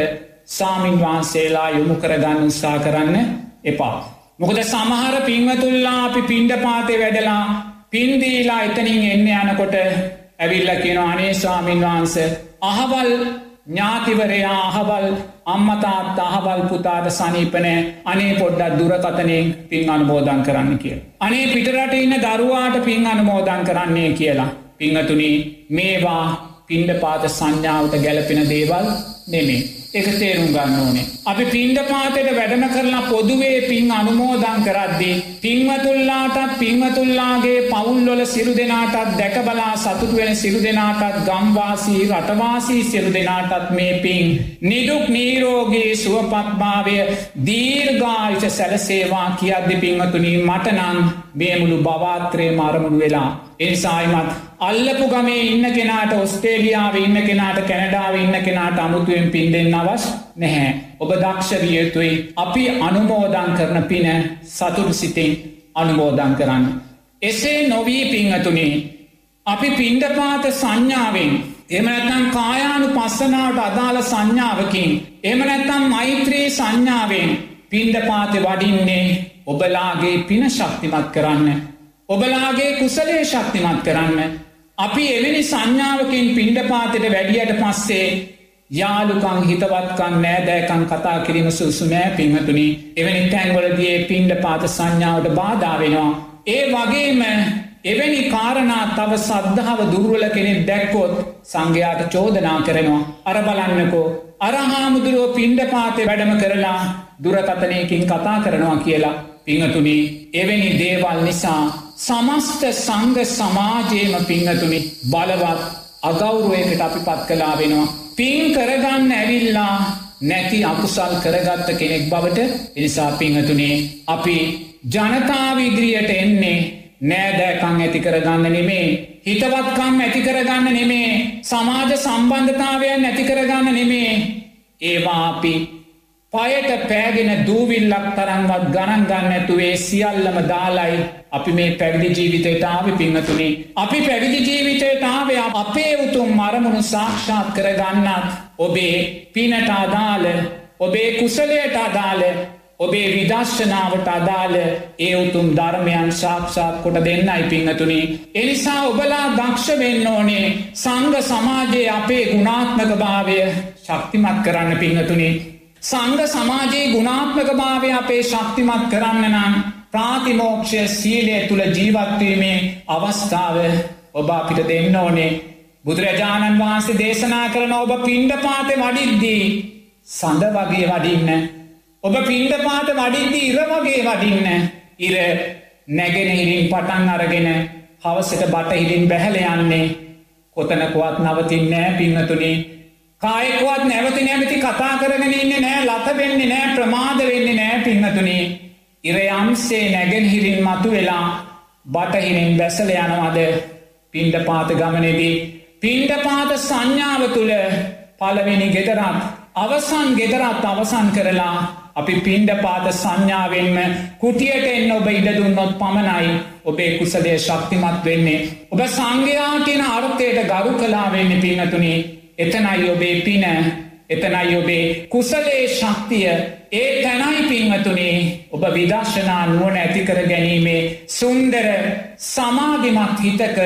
සාමීන් වහන්සේලා යොමු කරගන්න උත්සා කරන්න එපා. මොකද සමහර පින්වතුල්ලා අපි පින්ඩ පාතය වැඩලා පින්දීලා එතනින් එන්න යනකොට ඇවිල්ල කියෙන අනේ ස්වාමීන් වහන්ස අහවල් ඥාතිවරයා අහවල් අම්මතාත් අහවල් පුතාට සනීපනෑ අනේ පොඩ්ඩත් දුරකතනයෙන් පින් අනුමෝදන් කරන්න කිය. අනේ පිටරට ඉන්න දරුවාට පින් අනුමෝදන් කරන්නේ කියලා. පිංහතුනි මේවා පින්ඩ පාත සංඥාවට ගැලපෙන දේවල් නෙමේ. එක තේරුම් ගන්න ඕනේ. අපි පින්ඩ පාතයට වැඩම කරලා පොදුවේ පින් අනුමෝදං කරද්දී. පින්වතුල්ලාටත් පින්වතුල්ලාගේ පවුල්ලොල සිරු දෙනාටත් දැකබලා සතුට වෙන සිරු දෙනාටත් ගම්වාසී රටවාසී සිරු දෙනාටත් මේ පින්. නිදුක් නීරෝගේ සුවපත්භාවය දීර්ගායිච සැලසේවා කියද්දි පින්වතුනී මටනං මේමුළු බවාත්‍රය මරමුණු වෙලා. එනිසායිමත් අල්ලපු ගමේ ඉන්න කෙනාට ඔස්ටේලියාව ඉන්න කෙනාට කැනඩාව ඉන්න කෙනාට අමුතුවෙන් පින් දෙන්න අවස් නැහැ. ඔබ දක්ෂවිය යුතුයි අපි අනුමෝදන් කරන පින සතුරු සිතින් අනුමෝදන් කරන්න. එසේ නොවී පිංහතුනේ අපි පින්ඩපාත සංඥාවෙන් එමනැත්තම් කායානු පස්සනාවට අදාළ සංඥාවකින් එමනැත්තම් මෛත්‍රයේ සංඥාවෙන් පින්ඩපාත වඩින්නේ ඔබලාගේ පින ශක්තිමත් කරන්න. ඔබලාගේ කුසලේ ශක්තිමත් කරන්න. අපි එවැනි සංඥාවකින් පින්ඩපාතට වැඩියට පස්සේ යාලුකං හිතවත්කං නෑදෑකං කතා කිරීම සුසුනෑ පින්හතුනි එවැනි තැන්වලදියේ පින්ඩ පාත සංඥාවට බාධාවෙනවා. ඒ වගේම එවැනි කාරණා තව සද්ධාව දුර්වල කෙනෙක් දැක්කොත් සංඝයාට චෝදනා කරනවා. අර බලන්නකෝ අරහාමුදුරුව පින්ඩ පාතය වැඩම කරලා දුරකතනයකින් කතා කරනවා කියලා පිංහතුනි එවැනි දේවල් නිසා සමස්ත සංග සමාජයේම පිංහතුනි බලවත් අගෞරුවයකට අපි පත් කලා වෙනවා. පින් කරගන්න ඇවිල්ලා නැති අකුසල් කරගත්ත කෙනෙක් බවට එනිසා පිංහතුනේ අපි ජනතාවිදිරියට එන්නේ නෑදෑකං ඇති කරගන්න නෙමේ හිතවත්කම් ඇති කරගන්න නෙමේ සමාජ සම්බන්ධතාවයන් නැති කරගන්න නෙමේ ඒවා අපි පයට පෑගෙන දූවිල්ලක් තරන්වත් ගණන් ගන්න ඇතුවේ සියල්ලම දාලයි අපි මේ පැවිදි ජීවිතයට ආව පිංහතුනේ අපි පැවිදි ජීවිතයට ආවය අපේ උතුම් මරමුණු සාක්ෂාත් කරගන්නත් ඔබේ පිනට අදාළ ඔබේ කුසලයට අදාළ ඔබේ විදර්ශනාවට අදාළ ඒ උතුම් ධර්මයන් සාක්ෂාත් කොට දෙන්නයි පිංහතුනි. එනිසා ඔබලා දක්ෂ වෙන්න ඕනේ සංග සමාජයේ අපේ ගුණාත්මක භාවය ශක්තිමත් කරන්න පිංහතුනි. සංග සමාජයේ ගුණාත්මක භාවය අපේ ශක්තිමත් කරන්න නම් ප්‍රාතිමෝක්ෂය සීලය තුළ ජීවත්වීමේ අවස්ථාව ඔබ අපිට දෙන්න ඕනේ. බුදුරජාණන් වහන්සේ දේශනා කරන ඔබ පින්ඩ පාත වඩිද්දී සඳ වගේ වඩින්න. ඔබ පින්ඩ පාත වඩිද්දී ඉර වගේ වඩින්න. ඉර නැගෙනහිරින් පටන් අරගෙන හවසට බටහිරින් බැහැල යන්නේ කොතනකුවත් නවතින්නෑ පින්නතුනේ. කායකුවත් නැවති නැමති කතා කරගෙන ඉන්න නෑ ලත වෙන්නේ නෑ ප්‍රමාද වෙන්නේ නෑ පින්නතුනේ. ඉරයම්සේ නැගෙනහිරින් මතු වෙලා බටහිරින් බැසල යනවද? පින්ඩ පාත ගමනෙදී පින්ඩ පාත සංඥාව තුළ පලවෙනි ගෙදරත් අවසන් ගෙදරත් අවසන් කරලා අපි පින්ඩ පාද සංඥාවෙන්ම කුටියට එන්න ඔබ ඉඩදුන්නොත් පමණයි ඔබේ කුසලේ ශක්තිමත් වෙන්නේ. ඔබ සංඝයා කියන අර්ථයට ගරු කලා වෙන්න පින්නතුනේ. එතනයි ඔබේ පින එතනයි ඔබේ කුසලේ ශක්තිය. ඒ තැනයි පින්වතුනේ ඔබ විදර්ශනා නුවන ඇතිකර ගැනීමේ සුන්දර සමාධිමත් හිතක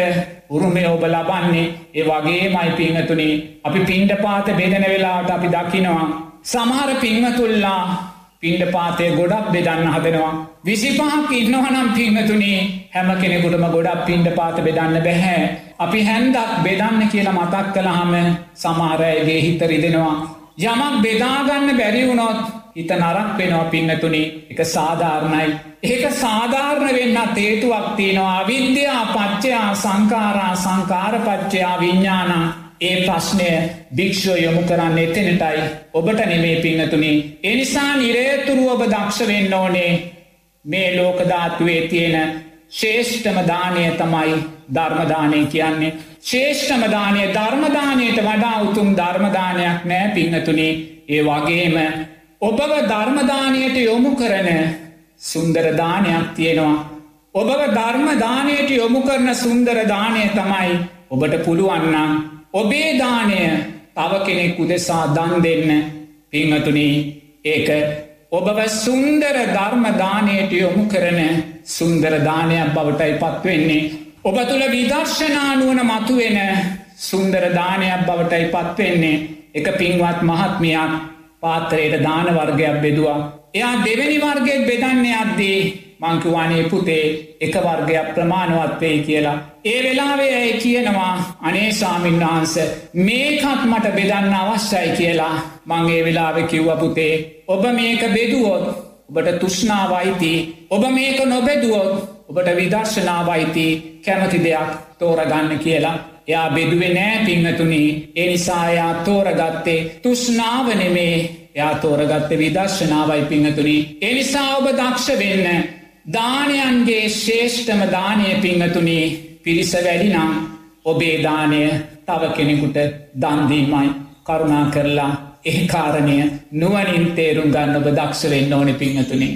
උරුමය ඔබ ලබන්නේ. ඒ වගේ මයි පිංහතුනේ අපි පින්ඩ පාත බෙදන වෙලාට අපි දකිනවා සමහර පිංහතුල්ලා පින්ඩ පාතය ගොඩක් බෙදන්න හදනවා. විසිපහක් ඉන්නවනම් පිංහතුනේ හැම කෙනෙකුටම ගොඩක් පින්ඩ පාත බෙදන්න බැහැ. අපි හැන්දක් බෙදන්න කියලා මතක් කළහම සමාරයගේ හිත රිදෙනවා. යමක් බෙදාගන්න බැරිවුණොත් හිත නරක් වෙනවා පින්නතුනි එක සාධාරණයි. ඒක සාධාරණ වෙන්න තේතුවක් තියෙනවා විද්‍යා පච්චයා සංකාරා සංකාරපච්චයා විඤ්ඥානා ඒ ප්‍රශ්නය භික්ෂෝ යොමු කරන්න එතනටයි ඔබට නෙමේ පින්නතුනි. එනිසා නිරේතුරු ඔබ දක්ෂවෙන්න ඕනේ මේ ලෝකධාත්වේ තියෙන ශේෂ්ඨම දානය තමයි ධර්මදානය කියන්නේ. ශේෂ්ඨමදානය ධර්මදානයට වඩා උතුම් ධර්මදානයක් නෑ පින්නතුනේ ඒ වගේම ඔබව ධර්මදානයට යොමු කරන සුන්දරදානයක් තියෙනවා. ඔබව ධර්මදානයට යොමු කරන සුන්දරදානය තමයි ඔබට පුළුවන්නම් ඔබේ දානය තව කෙනෙක් උදෙසා දන් දෙන්න. පිංහතුනී ඒක ඔබව සුන්දර ධර්මදානයට යොමු කරන සුන්දරදානයක් බවටයි පත්වෙන්නේ ඔබ තුළ විදර්ශනානුවන මතුවෙන සුන්දර දානයක් බවටයි පත්වෙන්නේ එක පින්වත් මහත්මයක් පාත්තරයට දාන වර්ගයක් බෙදවා. එයා දෙවැනි වර්ගයක් බෙදන්නේ අද්දී මංකිවානේ පුතේ එක වර්ගයක් ප්‍රමාණවත්වෙයි කියලා. ඒ වෙලාවේ ඇය කියනවා අනේ සාමීන් වහන්ස මේකත් මට බෙදන්න අවශ්‍යයි කියලා? මංගේ වෙලාව කිව්ව පුතේ ඔබ මේක බෙදුවොත් ඔබට තුෂ්නාවයිති ඔබ මේක නොබෙදුවොත් ඔබට විදර්ශනාවයිති කැමති දෙයක් තෝරගන්න කියලා. එයා බෙදුවේ නෑ පිංහතුනි එනිසායා තෝරගත්තේ තුෂ්නාවනෙමේ එයා තෝරගත්ත විදර්ශනාවයි පිංහතුනි එනිසා ඔබ දක්ෂ වෙන්න දානයන්ගේ ශේෂ්ඨම දානය පිංහතුනි පිරිස වැඩිනම් ඔබේ දානය තව කෙනෙකුට දන්දීමයි කරුණා කරලා ඒ කාරණය නුවනින් තේරුම් ගන්න ඔබ දක්ෂවෙන්න ඕන පිංහතුනේ.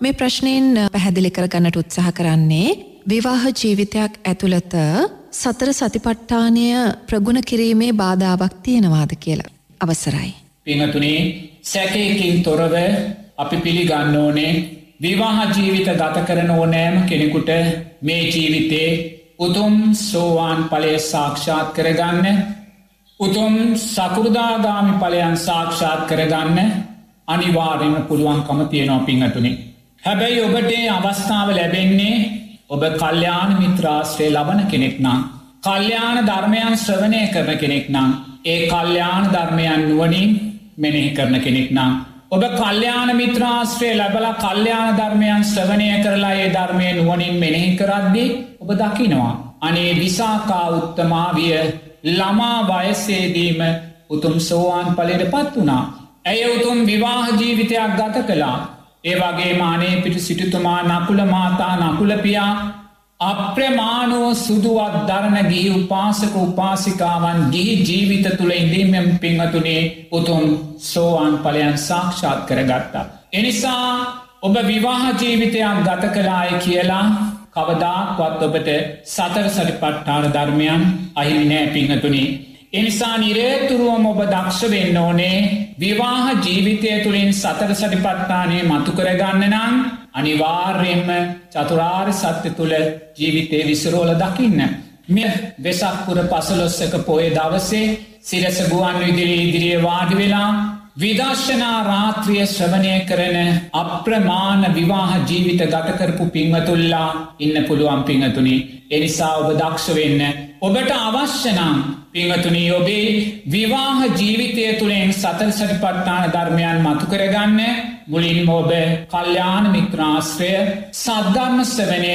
මේ ප්‍රශ්නයෙන් පැහැදිලි කර ගන්නට උත්සාහ කරන්නේ විවාහ ජීවිතයක් ඇතුළත සතර සතිපට්ඨානය ප්‍රගුණ කිරීමේ බාධාවක් තියෙනවාද කියලා. අවසරයි. පිංහතුනේ සැකයකින් තොරව අපි පිළිගන්න ඕනේ විවාහ ජීවිත ගත කරන ඕනෑම කෙනෙකුට මේ ජීවිතේ උතුම් සෝවාන් පලය සාක්ෂාත් කරගන්න උතුම් සකෘදාගාමි පලයන් සාක්ෂාත් කරගන්න අනිවාරෙන්ම පුළුවන්කම තියෙනවා පිංහතුනේ. හැබැයි ඔබට අවස්ථාව ලැබෙන්නේ ඔබ කල්්‍යයාන මිත්‍රාශ්‍රය ලබන කෙනෙක් නම්. කල්්‍යයාන ධර්මයන් ශ්‍රවණය කරන කෙනෙක් නම් ඒ කල්්‍යයාන ධර්මයන් නුවනින් මෙනෙහි කරන කෙනෙක් නම්. ඔබ කල්්‍යයාන මිත්‍රාශ්‍රය ලැබල කල්්‍යයාන ධර්මයන් ශ්‍රවණය කරලා ඒ ධර්මය නුවනින් මෙනෙහි කරද්දි ඔබ දකිනවා. අනේ විසාකා උත්තමාවිය ළමා වයස්සේදීම උතුම් සෝවාන් පලට පත් වනා. ඇය උතුම් විවාහ ජීවිතයක් ගත කලා ඒ වගේ මානේ පිටු සිටුතුමා නකුල මාතා නකුලපියා අප්‍රමාණුව සුදුවත් දරණ ගිහි උපාසක උපාසිකාවන් ගිහි ජීවිත තුළ ඉඳීමෙන් පිංහතුනේ උතුම් සෝවාන් පලයන් සාක්ෂාත් කරගත්තා. එනිසා ඔබ විවාහ ජීවිතයක් ගත කලාය කියලා කවදාක්වත් ඔබට සතර සටිපට්ඨාන ධර්මයන් අහිමි නෑ පිංහතුනේ එනිසා නිරේතුරුවම ඔබ දක්ෂ වෙන්න ඕනේ විවාහ ජීවිතය තුළින් සතර සටිපත්තානය මතු කරගන්න නම් අනිවාර්යෙන්ම චතුරාර් සත්‍ය තුළ ජීවිතය විසරෝල දකින්න. මෙ වෙසක්පුර පසලොස්සක පොය දවසේ සිරස ගුවන් විදිරී ඉදිරිිය වාඩි වෙලා විදර්ශනා රාත්‍රිය ශ්‍රවණය කරන අප්‍රමාණ විවාහ ජීවිත ගතකරපු පිංහතුල්ලා ඉන්න පුළුවන් පිංහතුනි එනිසා ඔබ දක්ෂ වෙන්න ඔබට අවශ්‍යනම් පිංහතුනී ඔබේ විවාහ ජීවිතය තුළින් සතල් සටිපට්ඨාන ධර්මයන් මතු කරගන්න මුලින් ඔබ කල්්‍යාන මිත්‍රාශ්‍රය සද්ධර්මස්වනය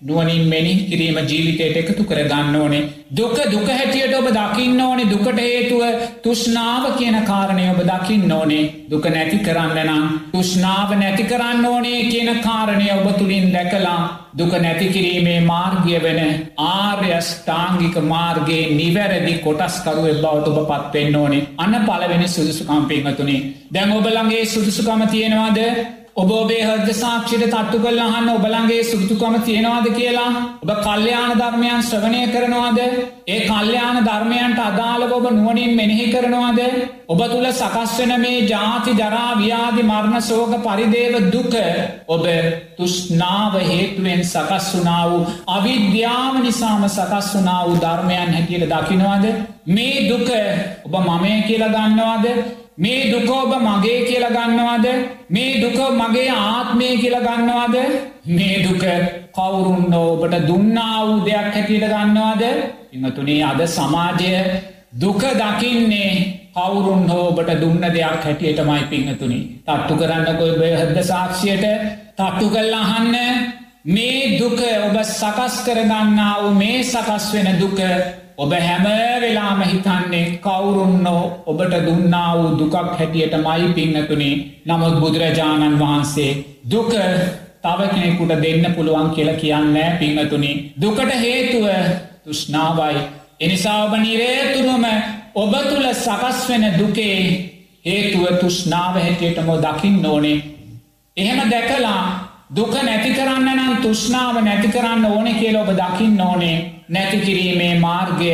නුවනින් මෙනි කිරීම ජීවිතයට එකතු කර ගන්න ඕනේ. දුක දුක හැටියට ඔබ දකින්න ඕනේ. දුකට හේතුව තුෂ්නාව කියන කාරණය ඔබ දකින්න ඕනේ. දුක නැති කරන්න නම් තුෂ්නාව නැති කරන්න ඕනේ කියන කාරණය ඔබ තුළින් දැකලා දුක නැතිකිරීමේ මාර්ගය වෙන ආර්යෂ්ඨාංගික මාර්ගයේ නිවැරදි කොටස්කරුව බවට ඔබ පත්වෙන්න ඕනේ. අන්න පලවෙනි සුදුසුකම්පිංහතුනේ දැන් ඔබලන්ගේ සුදුසුකම තියෙනවාද? ඔබ ඔබේ හද සාක්ෂිට තට්ටු කල් අහන්න ඔබලන්ගේ සුදුතුකම තියෙනවාද කියලා? ඔබ කල්්‍යයාන ධර්මයන් ශ්‍රවණය කරනවාද? ඒ කල්්‍යයාන ධර්මයන්ට අදාළව ඔබ නුවනින් මෙනෙහි කරනවාද? ඔබ තුළ සකස්වන මේ ජාති ජරා ව්‍යාධි මරණ සෝක පරිදේව දුක ඔබ තුෂ්නාව හේතුවෙන් සකස් වනා වූ අවිද්‍යාව නිසාම සකස් වනා වූ ධර්මයන් හැටියට දකිනවාද? මේ දුක ඔබ මමය කියලා ගන්නවාද මේ දුක ඔබ මගේ කියල ගන්නවාද? මේ දුක මගේ ආත්මය කියල ගන්නවාද? මේ දුක කවුරුන්න ඔබට දුන්නා වූ දෙයක් හැටියට ගන්නවාද? ඉමතුනේ අද සමාජය දුක දකින්නේ කවුරුන් හෝබට දුන්න දෙයක් හැටියට මයි පිංහතුනි තට්ටු කරන්න කොයි බයහද සාක්ෂියට? තට්ටු කල්ල අහන්න. මේ දුක ඔබ සකස් කරගන්නා වූ මේ සකස් වෙන දුක ඔබ හැම වෙලාම හිතන්නේ කවුරුන්නෝ ඔබට දුන්නා වූ දුකක් හැටියට මයි පින්නතුනේ. නමුත් බුදුරජාණන් වහන්සේ දුක තව කෙනෙකුට දෙන්න පුළුවන් කියල කියන්න පිංහතුනි දුකට හේතුව තුෂ්නාවයි එනිසා ඔබ නිරේතුරුම ඔබ තුළ සකස් වෙන දුකේ හේතුව තුෂ්නාව හැටියටම දකිින් ඕනේ. එහෙම දැකලා දුක නැති කරන්න නම් තුෂ්නාව නැති කරන්න ඕනෙ කියල ඔබ දකිින් ඕනේ. නැතිකිරීමේ මාර්ගය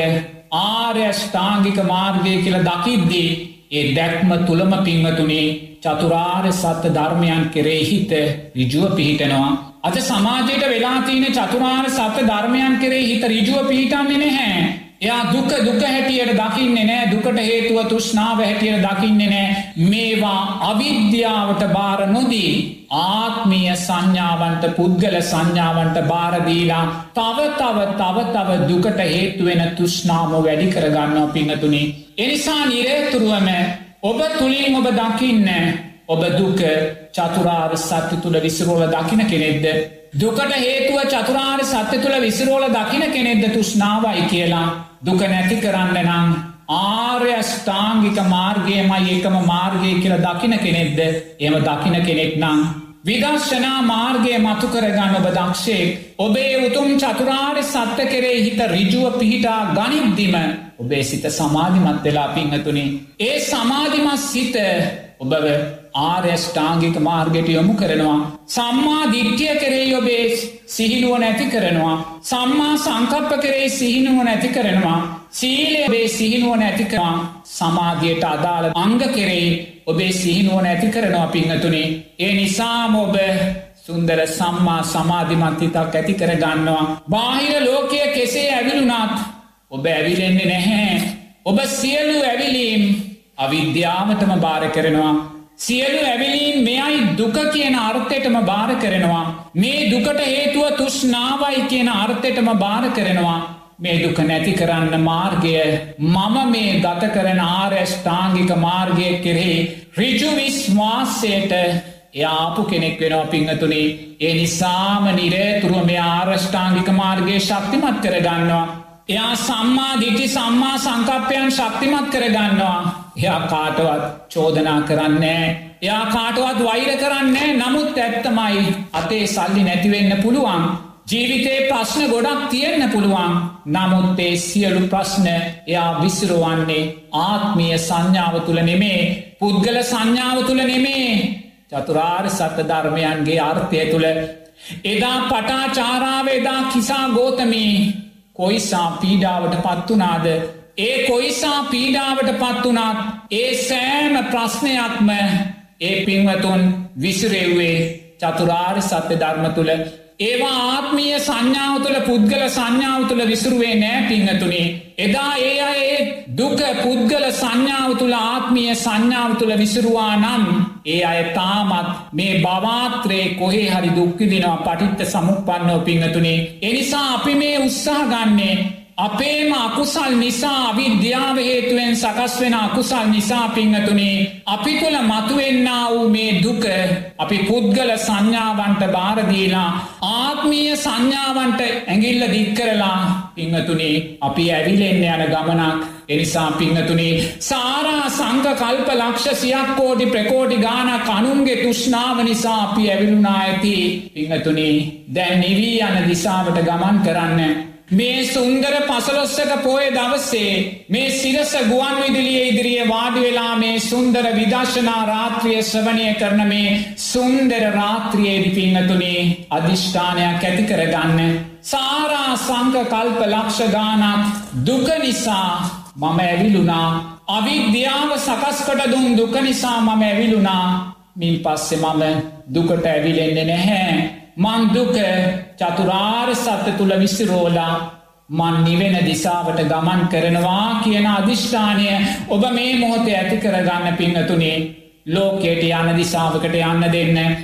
ආර්යෂ්ඨාංගික මාර්ගය කියල දකිද්දී ඒ දැක්ම තුළම පිංහතුනේ චතුරාර් සත්‍ය ධර්මයන් කෙරේ හිත රිජුව පිහිටනවා. අද සමාජයට වෙලාතියන චතුරාර් සත්‍ය ධර්මයන් කෙරේ හිත රිජුව පිහිටන්නේ නැහැ. එයා දුක දුක හැටියට දකින්නේ නෑ දුකට හේතුව තුෂ්නාව හැටියට දකින්නේ නෑ මේවා අවිද්‍යාවට බාර නොදී ආත්මීය සංඥාවන්ට පුද්ගල සංඥාවන්ට බාරදීලා තව තව තව තව දුකට හේතුවෙන තුෂ්නාම වැඩි කරගන්නවා පිංහතුනි. එනිසා නිරේතුරුවම ඔබ තුළින් ඔබ දකින්න ඔබ දුක චතුරාර් සත්‍ය තුළ විසිරෝල දකින කෙනෙක්ද. දුකට හේතුව චතුරාර් සත්‍ය තුළ විසිරෝල දකින කෙනෙක්ද තුෂ්නාවයි කියලා දුක නැති කරන්න නම් ආර්යෂ්ඨාංගික මාර්ගයමයි ඒකම මාර්ගය කියල දකින කෙනෙක්ද එම දකින කෙනෙක් නම්. විදර්ශනා මාර්ගය මතු කරගන්න ඔබ දක්ෂේ ඔබේ උතුම් චතුරාර් සත්ත කෙරේ හිත රිජුව පිහිටා ගනිද්දිම ඔබේ සිත සමාධිමත් වෙලා පිංහතුනි. ඒ සමාධිමත් සිත ඔබව ආර්යෂ්ඨාංගික මාර්ගයට යොමු කරනවා. සම්මා දිට්්‍යය කරේ ඔබේ සිහිනුව නැති කරනවා. සම්මා සංකප්ප කරේ සිහිනුව නැති කරනවා. සීලේ සිහිනුව නැතිකවා සමාධියට අදාළ අංග කෙරෙයි ඔබේ සිහිනුව නැති කරනවා පිංහතුනේ. ඒ නිසාම ඔබ සුන්දර සම්මා සමාධිමත්හිතක් ඇති කර ගන්නවා. බාහිර ලෝකය කෙසේ ඇවිලුනාත් ඔබ ඇවිලෙන්නේ නැහැ. ඔබ සියලු ඇවිලීම් අවිද්‍යාවටම භාර කරනවා. සියලු ඇවිලීම් මෙයයි දුක කියන අර්ථයටම භාර කරනවා. මේ දුකට හේතුව තුෂ්නාවයි කියන අර්ථයටම භාර කරනවා. මේ දුක නැති කරන්න මාර්ගය මම මේ ගත කරන ආර්යෂ්ඨාංගික මාර්ගය කෙරෙහි රිජු විශ්වාසයට යාපු කෙනෙක් වෙනවා පිංහතුනේ ඒ නිසාම නිරේතුරුව මේ ආර්ෂ්ඨාංගික මාර්ගය ශක්තිමත් කරගන්නවා එයා සම්මා දිටි සම්මා සංකප්පයන් ශක්තිමත් කරගන්නවා. එයා කාටවත් චෝදනා කරන්නේ. එයා කාටවත් වෛර කරන්නේ නමුත් ඇත්තමයි අතේ සල්ලි නැතිවෙන්න පුළුවන්. ජීවිතේ ප්‍රශ්න ගොඩක් තියෙන්න පුළුවන්. නමුත් ඒ සියලු ප්‍රශ්න එයා විසිරුවන්නේ ආත්මීය සංඥාව තුළ නෙමේ පුද්ගල සංඥාව තුළ නෙමේ චතුරාර් සත්‍ය ධර්මයන්ගේ අර්ථය තුළ එදා පටාචාරාවේදා කිසා ගෝතමී කොයිසා පීඩාවට පත්වනාද ඒ කොයිසා පීඩාවට පත්වනාත් ඒ සෑම ප්‍රශ්නයක්ම ඒ පින්වතුන් විසිරෙව්වේ චතුරාර් සත්‍ය ධර්ම තුළ. ඒවා ආත්මීය සංඥාව තුළ පුද්ගල සංඥාව තුළ විසුරුවේ නෑ පිංහතුනේ. එදා ඒ අයේ දුක පුද්ගල සංඥාව තුළ ආත්මීය සංඥාව තුළ විසුරුවා නම් ඒ අය තාමත් මේ බවාත්‍රයේ කොහේ හරි දුක්කිදිනවා පටිත්ත සමුපන්නෝ පිංහතුනේ. එනිසා අපි මේ උත්සාහ ගන්නේ අපේම අකුසල් නිසා අවිද්‍යාව හේතුවෙන් සකස් වෙන අකුසල් නිසා පිංහතුනේ අපි තුළ මතුවෙන්න වූ මේ දුක අපි පුද්ගල සංඥාවන්ට බාරදීලා ආත්මීය සංඥාවන්ට ඇගිල්ල දික්කරලා පිංහතුනේ අපි ඇවිලෙන්න යන ගමනක්. එනිසා පිංහතුනේ සාරා සංක කල්ප ලක්ෂ සියක් කෝටි ප්‍රකෝටි ගාන කනුන්ගේ තුෂ්නාව නිසා අපි ඇවිලුනා ඇති. පිංහතුනේ දැන් නිවී යන දිසාවට ගමන් කරන්න. මේ සුන්දර පසලොස්සක පෝය දවස්සේ මේ සිරස ගුවන් විදිලිය ඉදිරියේ වාඩි වෙලා මේ සුන්දර විදර්ශනා රාත්‍රිය ශ්‍රවණය කරන මේ සුන්දර රාත්‍රියේදි පිංහතුනේ අධිෂ්ඨානයක් ඇති කරගන්න. සාරා සංක කල්ප ලක්ෂ ගානක් දුක නිසා මම ඇවිලුනා අවිද්‍යාව සකස්කොට දුන් දුක නිසා මම ඇවිලුනා මින් පස්සෙ මම දුකට ඇවිලෙන්නේ නැහැ. මන්දුක චතුරාර් සත්‍ය තුළ විසිරෝලා මන් නිවෙන දිසාවට ගමන් කරනවා කියන අධිෂ්ඨානය ඔබ මේ මොහොතේ ඇති කරගන්න පිංහතුනේ ලෝකයට යන දිසාාවකට යන්න දෙන්න.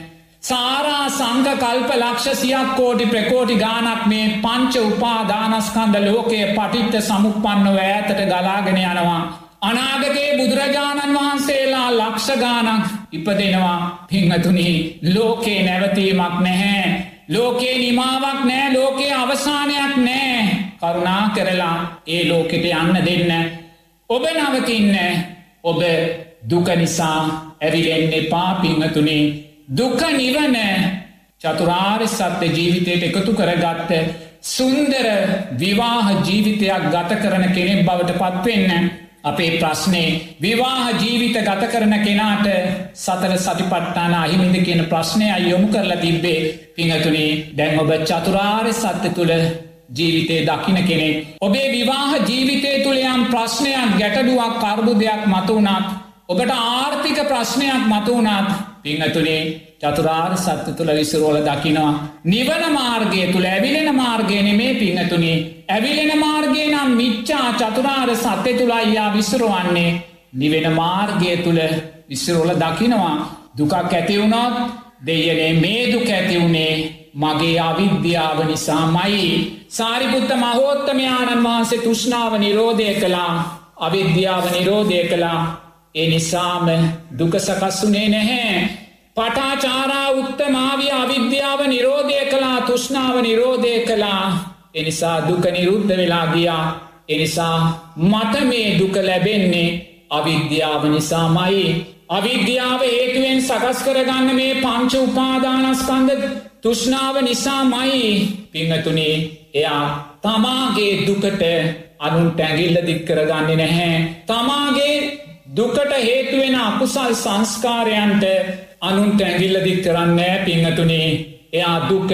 සාරා සංක කල්ප ලක්ෂසියක් කෝටි ප්‍රකෝටි ගානක් මේ පංච උපාදානස්කන්ද ලෝකයේ පටිත්ත සමුපන්නව ඇතට ගලාගෙන යනවා. අනාගතයේ බුදුරජාණන් වහන්සේලා ලක්ෂගානක් ඉපදෙනවා. පිංහතුනි ලෝකේ නැවතීමක් නැහැ. ලෝකේ නිමාවක් නෑ ලෝකයේ අවසානයක් නෑ කරුණා කරලා ඒ ලෝකෙට යන්න දෙන්න. ඔබ නවතින්න. ඔබ දුක නිසා ඇවිලෙන්න එපා පිංහතුනේ දුක නිවන චතුරාර් සත්‍ය ජීවිතයට එකතු කරගත්ත සුන්දර විවාහ ජීවිතයක් ගත කරන කෙනෙක් බවට පත්වෙන්න. අපේ ප්‍රශ්නේ විවාහ ජීවිත ගත කරන කෙනාට සතර සතිපට්ටාන අහිමිද කියන ප්‍රශ්නය අයොමු කරලා තිබ්බේ පිංහතුනේ දැන් ඔබ චතුරාර්ය සත්‍ය තුළ ජීවිතය දකින කෙනෙක්. ඔබේ විවාහ ජීවිතය තුළ යම් ප්‍රශ්නයක් ගැටඩුවක් කර්බුදයක් මතුවනත් ඔබට ආර්ථික ප්‍රශ්නයක් මතුවනත් පිංහතුනේ චතුරාර් සත්‍ය තුළ විසරෝල දකිනවා. නිවන මාර්ගය තුළ ඇවිලෙන මාර්ගයන මේ පිංහතුනේ ඇවිලෙන මාර්ගය නම් මිච්චා චතුරාර් සත්‍ය තුළ අයියා විසරුවන්නේ නිවෙන මාර්ගය තුළ විස්සරෝල දකිනවා දුකක් ඇතිවුණොත් දෙයනේ මේ දුක ඇතිවුණේ මගේ අවිද්‍යාව නිසාමයි. සාරිපුත්ත මහෝත්තමයාණන් වහන්සේ තුෂ්නාව නිරෝධය කළා අවිද්‍යාව නිරෝධය කළා ඒ නිසාම දුක සකස්සුනේ නැහැ. පටාචාරා උත්තමාවිය අවිද්‍යාව නිරෝධය කළා තුෂ්නාව නිරෝධය කළා. එනිසා දුක නිරුද්ධ වෙලා ගියා. එනිසා මට මේ දුක ලැබෙන්නේ අවිද්‍යාව නිසාමයි. අවිද්‍යාව හේතුවෙන් සකස් කරගන්න මේ පංච උපාදානස්කන්ද තුෂ්නාව නිසාමයි. පිංහතුනේ එයා තමාගේ දුකට අනුන්ට ඇගිල්ල දික් කරගන්නේ නැහැ. තමාගේ දුකට හේතුවෙන අකුසල් සංස්කාරයන්ට අනුන්ට ඇගිල්ල දික් කරන්නේ පිංහතුනේ. එයා දුක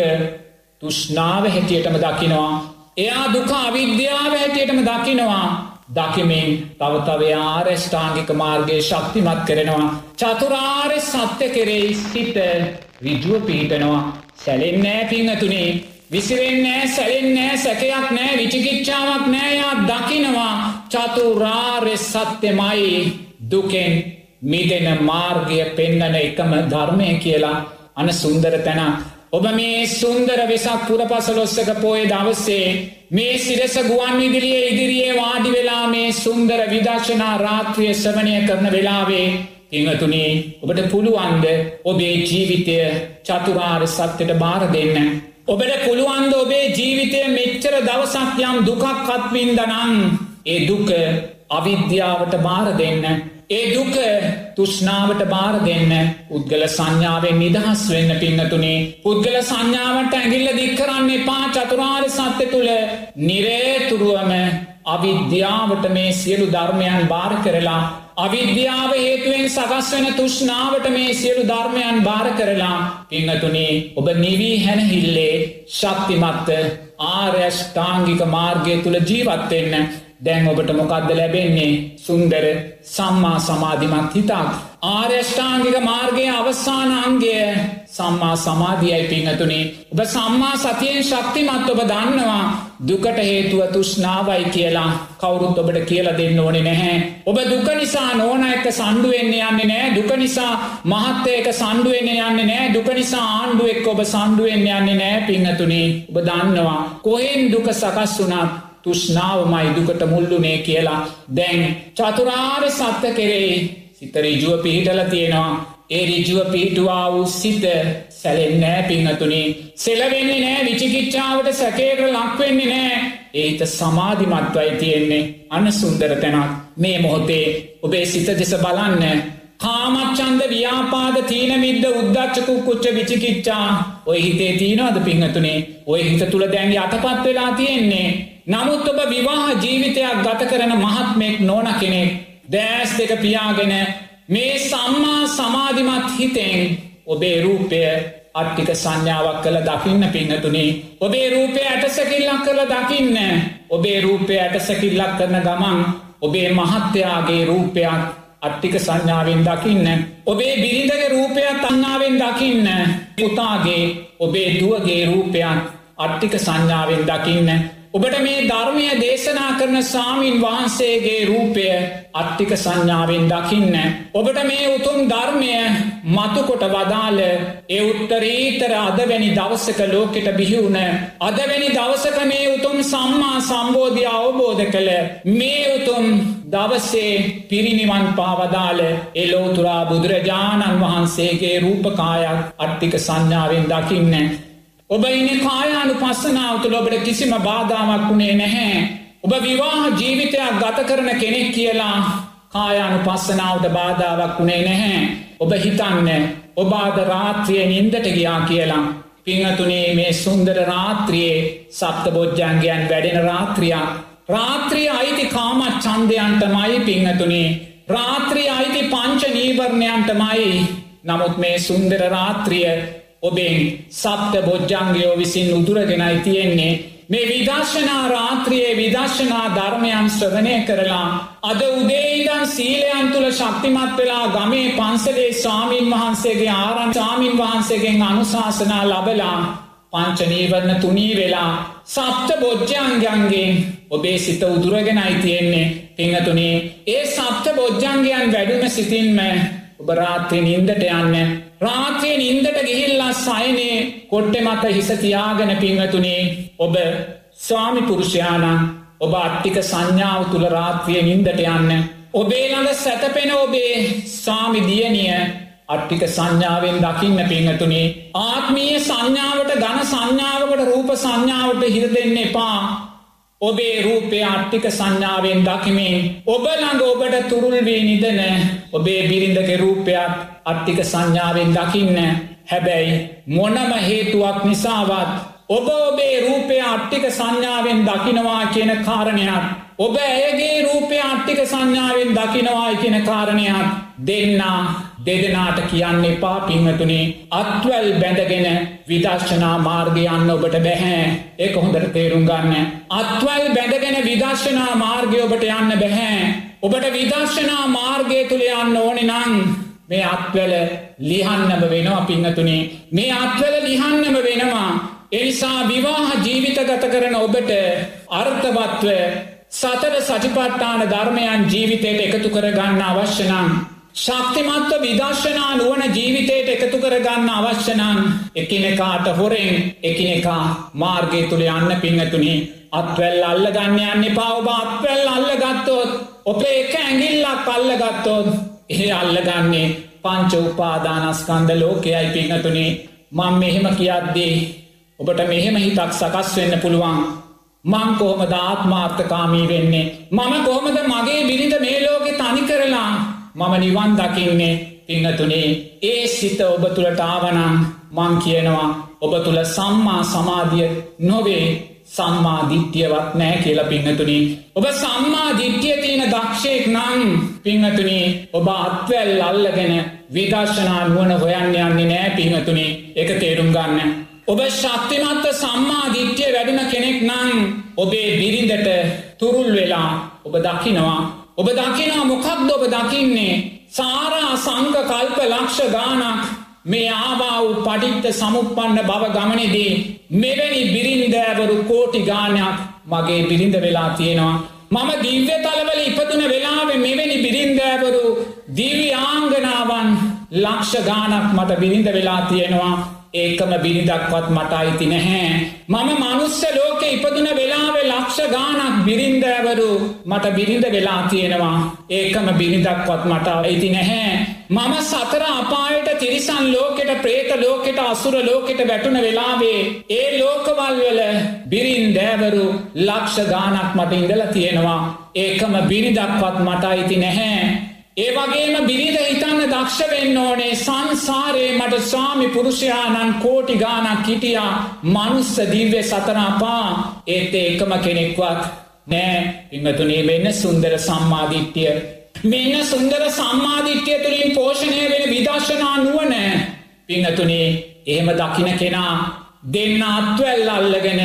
තුෂ්නාව හැටියටම දකිනවා. එයා දුක අවිද්‍යාව හැටියටම දකිනවා. දකිමින් තවතව ආරෂ්ඨාංගික මාර්ගය ශක්තිමත් කරනවා. චතුරාර්ය සත්‍ය කෙරෙයි සිත රිජුව පිහිටනවා. සැලෙන්නෑ පිංහතුනේ. විසිරෙන්නෑ සැලෙන්නෑ සැකයක් නෑ විචිකිච්ඡාවක් නෑයා දකිනවා චතුරාර්ය සත්‍යමයි දුකෙන් මිදෙන මාර්ගය පෙන්නන එකම ධර්මය කියලා අන සුන්දර තැනක් ඔබ මේ සුන්දර වෙසක් පුර පසලොස්සක පෝය දවස්සේ මේ සිරස ගුවන් ඉදිරියේ ඉදිරියේ වාඩි වෙලා මේ සුන්දර විදර්ශනා රාත්‍රිය සවනය කරන වෙලාවේ ඉංහතුනේ ඔබට පුළුවන්ද ඔබේ ජීවිතය චතුරාර් සත්‍යයට බාර දෙන්න. ඔබට පුළුවන්ද ඔබේ ජීවිතය මෙච්චර දවසක් යම් දුකක් කත්වින්දනං ඒ දුක අවිද්‍යාවට බාර දෙන්න. ඒ දුක තුෂ්නාවට බාර දෙන්න උද්ගල සංඥාවෙන් නිදහස් වෙන්න පින්නතුනේ. පුද්ගල සංඥාවට ඇගිල්ල දික්කරන්න එපා. චතුරාර් සත්‍ය තුළ නිරේතුරුවම අවිද්‍යාවට මේ සියලු ධර්මයන් බාර කරලා අවිද්‍යාව හේතුවෙන් සකස් වෙන තුෂ්නාවට මේ සියලු ධර්මයන් බාර කරලා පිංහතුනේ ඔබ නිවී හැනහිල්ලේ ශක්තිමත්ත ආර්යෂ්ඨාංගික මාර්ගය තුළ ජීවත්වෙන්න දැන් ඔබට මොකක්ද ලැබෙන්නේ? සුන්දර සම්මා සමාධිමත් හිතක්. ආර්යෂ්ඨාංගික මාර්ගය අවසානාන්ගය සම්මා සමාධියයි පිංහතුනේ. ඔබ සම්මා සතියෙන් ශක්තිමත් ඔබ දන්නවා. දුකට හේතුව තුෂ්නාවයි කියලා කවුරුත් ඔබට කියල දෙන්න ඕනෙ නැහැ. ඔබ දුක නිසා නෝන එක සණ්ඩුවෙන්නේ යන්නේ නෑ දුක නිසා මහත්තයක සණ්ඩුවෙන්න යන්නේ නෑ දුක නිසා ආණ්ඩුව එක් ඔබ සණ්ඩුවෙන් යන්නේ නෑ පිංහතුනේ. ඔබ දන්නවා කොහෙන් දුක සකස් වුනත් තුෂ්නාවමයි දුකට මුල්ලුනේ කියලා. දැන් චතුරාර් සත්ත කෙරේ සිත රිජුව පිහිටල තියෙනවා. ඒ රිජුව පිහිටුවා වූ සිත සැලෙන්නෑ පිංහතුනේ සෙලවෙන්නේ නෑ විචිකිච්ඡාවට සැකේට ලක්වෙන්නේ නෑ ඒත සමාධිමත්වයි තියෙන්නේ. අන්න සුන්දර තැනක්. මේ මොහොතේ ඔබේ සිත දෙස බලන්න. කාමච්චන්ද ව්‍යාපාද තීන මිද්ද උද්දච්චකු කුච්ච විචිකිච්චා ඔය හිතේ තියනවද පිංහතුනේ ඔය හිත තුළ දැන්ගේ අතපත් වෙලා තියෙන්නේ. නමුත් ඔබ විවාහ ජීවිතයක් ගත කරන මහත්මෙක් නෝන කෙනෙක් දෑස් දෙක පියාගෙන මේ සම්මා සමාධිමත් හිතෙන් ඔබේ රූපය අට්ටික සංඥාවක් කළ දකින්න පින්නතුනේ. ඔබේ රූපය ඇටසැකිල්ලක් කළ දකින්න. ඔබේ රූපය ඇටසැකිල්ලක් කරන ගමන් ඔබේ මහත්තයාගේ රූපයක් අට්ටික සංඥාවෙන් දකින්න. ඔබේ බිරිඳගේ රූපයක් අන්නාවෙන් දකින්න. පුතාගේ ඔබේ දුවගේ රූපයක් අට්ටික සංඥාවෙන් දකින්න. ඔබට මේ ධර්මය දේශනා කරන සාමීන් වහන්සේගේ රූපය අට්ටික සංඥාවෙන් දකින්න. ඔබට මේ උතුම් ධර්මය මතුකොට වදාල ඒ උත්තරීතර අදවැනි දවසක ලෝකෙට බිහිවුණ අදවැනි දවසක මේ උතුම් සම්මා සම්බෝධය අවබෝධ කළ මේ උතුම් දවසේ පිරිනිවන් පාවදාල එලෝතුරා බුදුරජාණන් වහන්සේගේ රූපකායක් අට්ටික සංඥාවෙන් දකින්න. ඔබ ඉන්න කායානු පස්සනාව තුළ ඔබට කිසිම බාධාවක් වුණේ නැහැ. ඔබ විවාහ ජීවිතයක් ගත කරන කෙනෙක් කියලා කායානු පස්සනාවට බාධාවක් වුණේ නැහැ. ඔබ හිතන්න ඔබාද රාත්‍රිය නින්දට ගියා කියලා. පිංහතුනේ මේ සුන්දර රාත්‍රියයේ සප්ත බොජ්ජන්ගයන් වැඩෙන රාත්‍රියක්. රාත්‍රිය අයිති කාමත් චන්දයන්ටමයි පිංහතුනේ. රාත්‍රිය අයිති පංච නීවරණයන්ටමයි නමුත් මේ සුන්දර රාත්‍රිය ඔබෙන් සප්ත බොජ්ජංගයෝ විසින් උදුරගෙනයි තියෙන්නේ. මේ විදර්ශනා රාත්‍රියයේ විදර්ශනා ධර්මයන් ශ්‍රවණය කරලා අද උදේඉදන් සීලයන් තුළ ශක්තිමත් වෙලා ගමේ පන්සලේ ස්වාමීන් වහන්සේගේ ආරන් සාමීන් වහන්සේගෙන් අනුශාසනා ලබලා පංචනීවරණ තුනී වෙලා සප්ත බොජ්ජංගයන්ගේ ඔබේ සිත උදුරගෙනයි තියෙන්නේ. පිංහතුනේ ඒ සප්ත බොජ්ජංගයන් වැඩුම සිතින්ම ඔබ රාත්‍රය නින්දට යන්න. රාත්‍රය නින්දට ගිහිල්ලා සයිනේ කොට්ටෙ මත හිසතියාගෙන පිංහතුනේ ඔබ ස්වාමි පුරුෂයානම් ඔබ අට්ටික සංඥාව තුළ රාත්‍රිය නින්දට යන්න. ඔබේ ළඟ සැතපෙන ඔබේ ස්වාමි දියනිය අට්ටික සංඥාවෙන් දකින්න පිංහතුනේ ආත්මීය සංඥාවට ගන සංඥාවකට රූප සංඥාවට හිර දෙන්න එපා. ඔබේ රූපය අට්ටික සංඥාවෙන් දකිමින් ඔබළඟ ඔබට තුරුල්වී නිදන ඔබේ බිරිඳගේ රූපයක් අට්ටික සංඥාවෙන් දකින්න. හැබැයි මොනම හේතුවක් නිසාවත් ඔබ ඔබේ රූපය අට්ටික සංඥාවෙන් දකිනවා කියන කාරණයක්. ඔබ ඇයගේ රූපය අට්ටික සංඥාවෙන් දකිනවායි කියන කාරණයක් දෙන්නා දෙදෙනාට කියන්න එපා පිංහතුනේ අත්වැල් බැඳගෙන විදර්ශනා මාර්ගය යන්න ඔබට බැහැ ඒ හොඳට තේරුම් ගන්න. අත්වල් බැඳගෙන විදර්ශනා මාර්ගය ඔබට යන්න බැහැ. ඔබට විදර්ශනා මාර්ගය තුළ යන්න ඕනෙ නං මේ අත්වල ලිහන්නම වෙනවා පිංහතුනේ මේ අත්වල ලිහන්නම වෙනවා. එනිසා විවාහ ජීවිත ගත කරන ඔබට අර්ථවත්ව සතර සටිපට්ටාන ධර්මයන් ජීවිතයට එකතු කරගන්න අවශ්‍යනම්. ශක්තිමත්ව විදර්ශනා නුවන ජීවිතයට එකතු කරගන්න අවශ්‍යනන් එකිනෙකාට හොරෙන් එකිනෙකා මාර්ගය තුළ යන්න පිංහතුනි. අත්වැල් අල්ල ගන්න යන්න පවබ අත්වැල් අල්ල ගත්තොත් ඔපේ එක ඇගිල්ලක් අල්ල ගත්තොත් එහ අල්ලගන්නේ පංච උපාදානස්කන්ද ලෝකයයි පිංහතුනේ. මං මෙහෙම කියද්දී ඔබට මෙහෙම හිතක් සකස් වෙන්න පුළුවන්. මං කොහොම දාත්මාර්ථකාමී වෙන්නේ? මම කොහොමද මගේ බිරිඳ මේ ලෝකෙ තනි කරලා මම නිවන් දකින්නේ පිංහතුනේ ඒ සිත ඔබ තුළට ආවනම් මං කියනවා ඔබ තුළ සම්මා සමාධිය නොවේ සම්මා දිට්්‍යයවත් නෑ කියලා පිංහතුනි. ඔබ සම්මා දිට්්‍යය තියෙන දක්ෂයෙක් නං පිංහතුනි ඔබ අත්වැල් අල්ලගෙන විදර්ශනා නුවන හොයන්න යන්නේ නෑ පිංහතුනි එක තේරුම් ගන්න. ඔබ ශක්තිමත්ව සම්මා දිට්්‍යය වැඩින කෙනෙක් නං ඔබේ බිරිඳට තුරුල් වෙලා ඔබ දකිනවා ඔබ දකිනා මොකක්ද ඔබ දකින්නේ සාරා සංක කල්ප ලක්ෂ ගානක් මේ ආවා වූ පටිත්ත සමුපන්න බව ගමනෙදී මෙවැනි බිරින්දෑවරු කෝටි ගානයක් මගේ බිරිඳ වෙලා තියෙනවා. මම දිව්‍ය තලවල ඉපදුන වෙලාව මෙවැනි බිරින්දෑවරු දිව්‍යාංගනාවන් ලක්ෂ ගානක් මට බිරිඳ වෙලා තියෙනවා ඒකම බිරිඳක්වත් මට අයිති නැහැ. මම මනුස්ස ලෝක ඉපදුන වෙලාවෙ ලක්ෂ ගානක් බිරින්දෑවරු මට බිරිඳ වෙලා තියෙනවා. ඒකම බිරිඳක්වත් මට අයිති නැහැ. මම සතර අපායට තිරිසන් ලෝකෙට ප්‍රේත ලෝකෙට අසුර ලෝකෙට වැටුන වෙලාවේ ඒ ලෝකවල් වල බිරින්දෑවරු ලක්ෂ ගානක් මට ඉඳල තියෙනවා. ඒකම බිරිදක්වත් මට අයිති නැහැ. ඒ වගේම බිරිඳ හිතන්න දක්ෂ වෙන්න ඕනේ. සංසාරයේ මට ස්වාමි පුරුෂයාණන් කෝටි ගානක් හිටියා. මනුස්ස දිව්‍ය සතරාපා ඒත් ඒකම කෙනෙක්වත් නෑ. පිංහතුනේ වෙන්න සුන්දර සම්මාධිට්්‍යය මෙන්න සුන්දර සම්මාධිට්්‍යය තුළින් පෝෂණය වෙන විදර්ශනා නුවන පිංහතුනේ එහෙම දකින කෙනා දෙන්න අත්වැල් අල්ලගෙන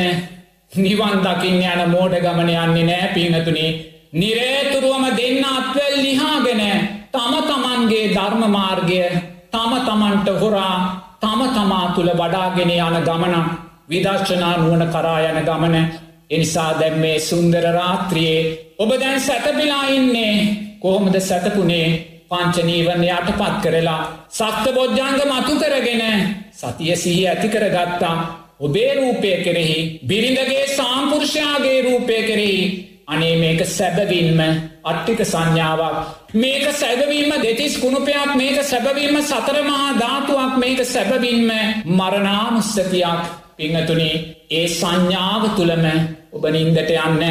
නිවන් දකින්න යන මෝඩ ගමන යන්නේ නෑ පිංහතුනේ නිරේතුරුවම දෙන්න අත්වැල් ලිහාගෙන තම තමන්ගේ ධර්මමාර්ගය තම තමන්ට හොරා තම තමා තුළ වඩාගෙන යන ගමනම් විදර්ශනා නුවන කරා යන ගමන. එනිසා දැම් මේ සුන්දර රාත්‍රියයේ ඔබ දැන් සැතපිලා ඉන්නේ කොහොමද සැතපුනේ? පංචනීවරණ යට පත් කරලා සක්ත බොජ්ජංග මතු කරගෙන සතිය සිහි ඇති කරගත්තා. ඔබේ රූපය කෙරෙහි බිරිඳගේ සාම්පුරුෂයාගේ රූපය කෙරෙහි අනේ මේක සැබවින්ම අට්ටික සංඥාවක්. මේක සැබවීම දෙතිස් කුණුපයක් මේක සැබවීම සතරමහා ධාතුවක් මේක සැබවින්ම මරණානුස්සතියක්. පිංහතුනේ ඒ සංඥාව තුළම ඔබ නින්දට යන්න.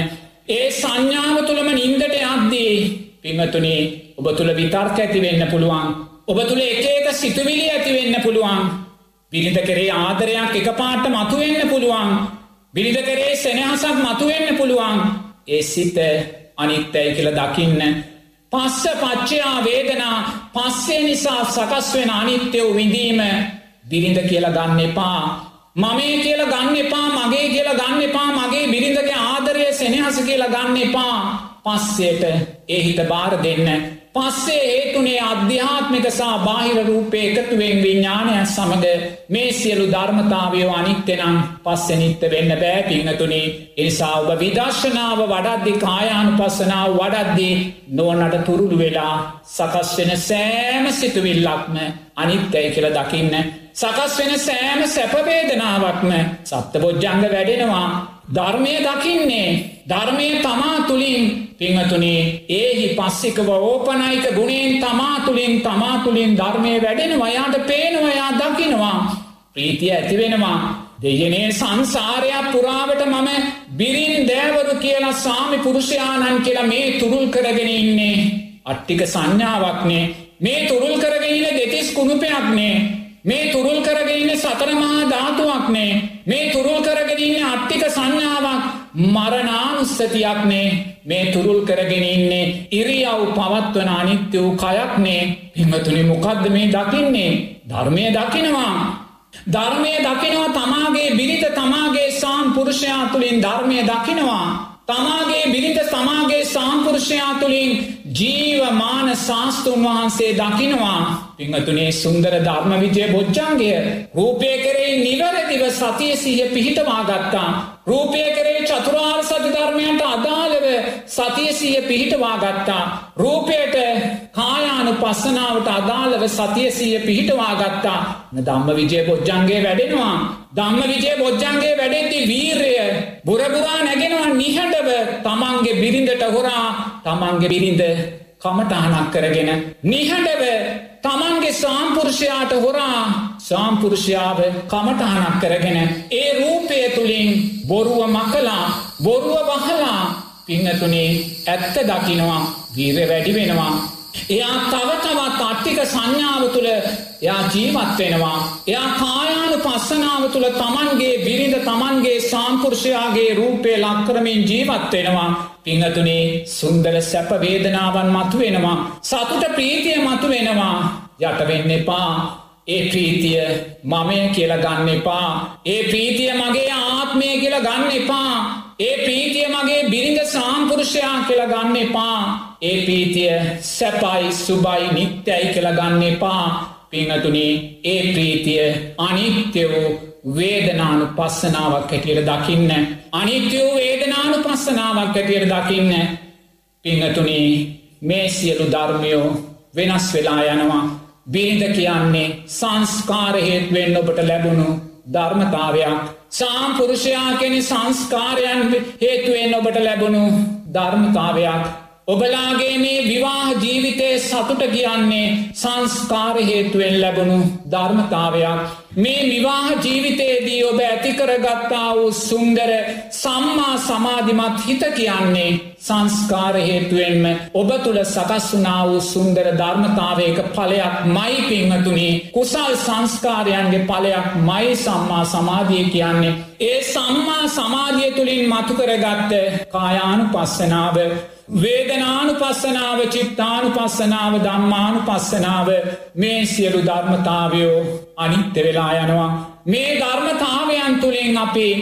ඒ සංඥාව තුළම නින්දට යද්දී පිංහතුනේ ඔබ තුළ විතර්ක ඇති වෙන්න පුළුවන්. ඔබ තුළ එක එක සිතුවිලි ඇති වෙන්න පුළුවන්. බිරිඳ කරේ ආදරයක් එක පාට මතුවෙන්න පුළුවන්. බිරිඳ කරේ සෙනහසක් මතුවෙන්න පුළුවන්. ඒ සිත අනිත්තැයි කියල දකින්න. පස්ස පච්චයා වේදනා පස්සේ නිසා සකස් වෙන අනිත්‍යව විඳීම බිරිඳ කියල ගන්න එපා. මමේ කියල ගන්න එපා මගේ කියල ගන්න එපා මගේ බිරිඳගේ ආදරය සෙනහස කියලා ගන්න එපා පස්සයට ඒහිත බාර දෙන්න පස්සේ ඒතුනේ අධ්‍යාත්මික සහ බාහිර රූපය එකතුවෙන් විඤ්ඥානයක් සමඟ මේ සියලු ධර්මතාවයෝ අනිත්‍යනම් පස්සෙ නිත්ත වෙන්න බෑ පිංහතුනේ ඒසා ඔබ විදර්ශනාව වඩද්දි කායානු පස්සනාව වඩද්දී නෝනට තුරුළු වෙලා සකස් වෙන සෑම සිතුවිල්ලක්ම අනිත්‍යයි කියල දකින්න සකස් වෙන සෑම සැපවේදනාවක්ම සත්ත බොජ්ජංග වැඩෙනවා. ධර්මය දකින්නේ ධර්මය තමා තුළින් පිංහතුනේ ඒහි පස්සිකව ඕපනයික ගුණෙන් තමා තුළින් තමා තුළින් ධර්මය වැඩෙනවා යාට පේනවයා දකිනවා. ප්‍රීතිය ඇතිවෙනවා දෙයනේ සංසාරයක් පුරාවට මම බිරින් දෑවරු කියලා සාමි පුරුෂයාණන් කියලා මේ තුරුල් කරගෙන ඉන්නේ. අට්ටික සංඥාවක්නේ. මේ තුරුල් කරගෙන දෙතිස් කුණුපයක්නේ. මේ තුරුල් කරගෙන සතරමහා ධාතුවක්නේ මේ තුරුල් කරගෙනන්න අට්ටික සංඥාවක් මරනානුස්සතියක්නේ මේ තුරුල් කරගෙන ඉන්නේ ඉරියව් පවත්වන අනිත්‍ය වූ කයක්නේ පිමතුනි මොකක්ද මේ දකින්නේ? ධර්මය දකිනවා. ධර්මය දකිනවා තමාගේ බිරිත තමාගේ සාම් පුරුෂයා තුළින් ධර්මය දකිනවා. තමාගේ බිරිත සමාගේ සාම්පුරුෂයා තුළින් ජීවමාන ශාස්තුන් වහන්සේ දකිනවා. පිංහතුනේ සුන්දර ධර්ම විජය බොජ්ජන්ගේ රූපය කරේ නිවැරදිව සතිය සිහ පිහිටවා ගත්තා රූපය කරේ චතුරාර් සති ධර්මයන්ට අදාළව සතියසිය පිහිටවා ගත්තා. රූපයට කායානු පස්සනාවට අදාළව සතියසිය පිහිටවා ගත්තා. දම්ම විජය බොජ්ජන්ගේ වැඩෙනවා. දම්ම විජය බොජ්ජන්ගේ වැඩෙtti වීරය බුරබුරා නැගෙනවා නිහඬව තමන්ගේ බිරිඳට හොරා තමන්ගේ බිරිඳ කමටහනක් කරගෙන නිහඬව තමන්ගේ සාම්පුරුෂයාට හොරා සාම්පුරුෂයාව කමටහනක් කරගෙන ඒ රූපය තුළින් බොරුව මකලා බොරුව වහලා පිංහතුනේ ඇත්ත දකිනවා වීර වැඩි වෙනවා එයා තව තවත් අට්ටික සංඥාව තුළ එයා ජීවත් වෙනවා. එයා කායානු පස්සනාව තුළ තමන්ගේ බිරිඳ තමන්ගේ සාම්පුරුෂයාගේ රූපය ලක්කරමින් ජීවත් වෙනවා. පිංහතුනේ සුන්දර සැප වේදනාවන් මතු වෙනවා. සතුට ප්‍රීතිය මතු වෙනවා. යටවෙන්න එපා. ඒ ප්‍රීතිය මමය කියල ගන්න එපා. ඒ ප්‍රීතිය මගේ ආත්මය කියල ගන්න එපා. ඒ ප්‍රීතිය මගේ බිරිඳ සාම්පුරුෂයා කියල ගන්න එපා. ඒ ප්‍රීතිය සැපයි සුබයි නිත්‍යයි කියල ගන්න එපා. පිංහතුනේ ඒ ප්‍රීතිය අනිත්‍ය වූ වේදනානු පස්සනාවක් හැටියට දකින්න. අනිත්‍ය වූ වේදනානු පස්සනාවක් හැටියට දකින්න. පිංහතුනේ මේ සියලු ධර්මයෝ වෙනස් වෙලා යනවා. බිරිඳ කියන්නේ සංස්කාරහේත්වෙන් ඔබට ලැබුණු ධර්මතාවයක් සාම්පුරුෂයා කෙනෙ සංස්කාරයන් හේතුවෙන් ඔබට ලැබුණු ධර්මතාවයක් ඔබලාගේ මේ විවාහ ජීවිතය සතුට කියන්නේ සංස්කාර හේතුවෙන් ලැබුණු ධර්මතාවයක් මේ විවාහ ජීවිතයේදී ඔබ ඇතිකරගත්තා වූ සුන්දර සම්මා සමාධිමත් හිත කියන්නේ සංස්කාර හේතුවෙන්ම ඔබ තුළ සකස් වනා වූ සුන්දර ධර්මතාවයක පලයක් මයි පිංහතුනේ කුසල් සංස්කාරයන්ගේ පලයක් මයි සම්මා සමාධිය කියන්නේ. ඒ සම්මා සමාධිය තුළින් මතුකරගත්ත කායානු පස්සනාව වේදනානු පස්සනාව චිත්තානු පස්සනාව දම්මානු පස්සනාව මේ සියලු ධර්මතාවයෝ අනිත්‍ය වෙලා යනවා. මේ ධර්මතාවයන් තුළින් අපේ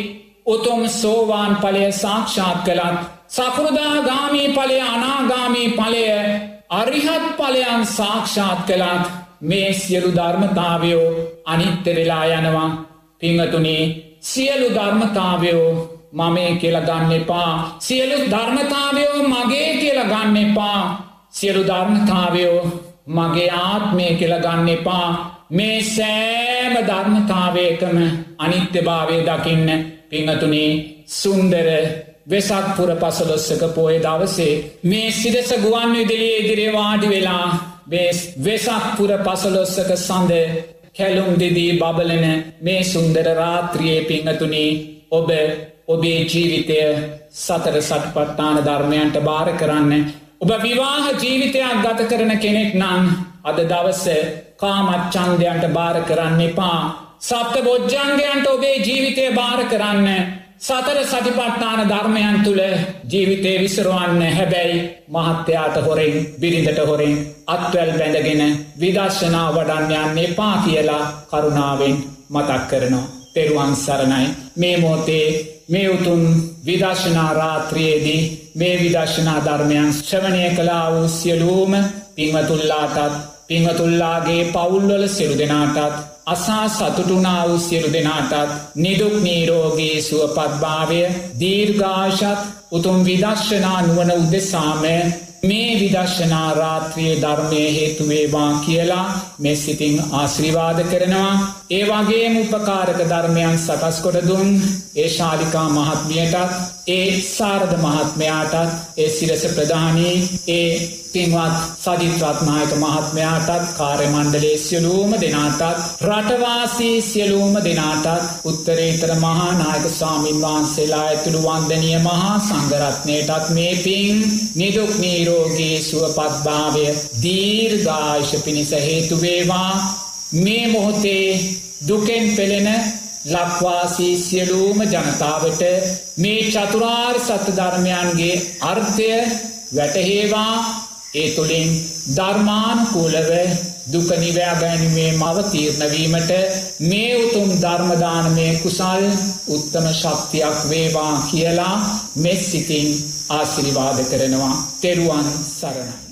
උතුම් සෝවාන් පලය සාක්ෂාත් කළත් සකෘදා ගාමී පලය අනාගාමී පලය අරිහත් පලයන් සාක්ෂාත් කළත් මේ සියලු ධර්මතාවයෝ අනිත්‍ය වෙලා යනවා. පිංහතුනේ සියලු ධර්මතාවයෝ මමේ කියල ගන්න එපා. සියලු ධර්මතාවයෝ මගේ කියල ගන්න එපා. සියලු ධර්මතාවයෝ මගේ ආත්මය කියල ගන්න එපා. මේ සෑම ධර්මතාවයකම අනිත්‍යභාවය දකින්න පිංහතුනේ සුන්දර වෙසක්පුර පසලොස්සක පෝය දවසේ මේ සිදස ගුවන් විදිලියේ ඉදිරිේ වාඩි වෙලා බේස් වෙසක්පුර පසලොස්සක සඳ කැලුම් දෙදී බබලන මේ සුන්දර රාත්‍රියයේ පිංහතුනේ ඔබ ඔබේ ජීවිතය සතර සටපට්ටාන ධර්මයන්ට භාර කරන්න. ඔබ විවාහ ජීවිතයක් ගත කරන කෙනෙක් නං අද දවස කාමත් චන්දයන්ට භාර කරන්න එපා. සප්ත බොජ්ජන්ගයන්ට ඔබේ ජීවිතය භාර කරන්න. සතර සතිපට්ටාන ධර්මයන් තුළ ජීවිතය විසරුවන්න හැබැයි මහත්තයාට හොරෙන් බිරිඳට හොරෙන් අත්වැල් බැඳගෙන විදර්ශනා වඩන්න යන්න එපා කියලා කරුණාවෙන් මතක් කරනවා. තෙරුවන් සරණයි මේ මෝතේ මේ උතුම් විදශනා රාත්‍රයේදී මේ විදශනා ධර්මයන් ශ්‍රවණය කලා වූ සියලූම පිංවතුල්ලාටත් පිංහතුල්ලාගේ පවුල්වල සිරු දෙනාටත් අසා සතුටුනා වූ සියලු දෙනාටත් නිදුක් නීරෝගේ සුවපත්භාවය දීර්ඝාශත් උතුම් විදර්ශනා නුවන උදෙසාම මේ විදර්ශනා රාත්‍රිය ධර්මය හේතුවේවා කියලා මෙ සිතිං ආශ්‍රිවාද කරනවා. ඒවාගේ උපකාරක ධර්මයන් සකස් කොට දුන් ඒ ශාලිකා මහත්මියටත් ඒ සාරධ මහත්මයාටත් ඒ සිරස ප්‍රධානී ඒ පින්වත් සජිත්වත්නායක මහත්මයාටත් කාර්යමණ්ඩලේ සියලූම දෙනාටත් රටවාසී සියලූම දෙනාටත් උත්තරේතර මහා නායක ස්වාමීන් වහන්සේලා ඇතුළු වන්දනය මහා සංගරත්නයටත් මේ පින් නිදුක් නීරෝගේ සුවපත්භාවය දීර්ඝායිෂ පිණිස හේතුවේවා මේ මොහොතේ දුකෙන් පෙළෙන ලක්වාසී සියලූම ජනතාවට මේ චතුරාර් සත්‍ය ධර්මයන්ගේ අර්ථය වැටහේවා ඒ තුළින් ධර්මානුකූලව දුක නිවෑගැනීමේ මව තීරණවීමට මේ උතුම් ධර්මදානමය කුසල් උත්තම ශක්තියක් වේවා කියලා මෙත් සිතින් ආසිරිවාද කරනවා තෙරුවන් සරණයි.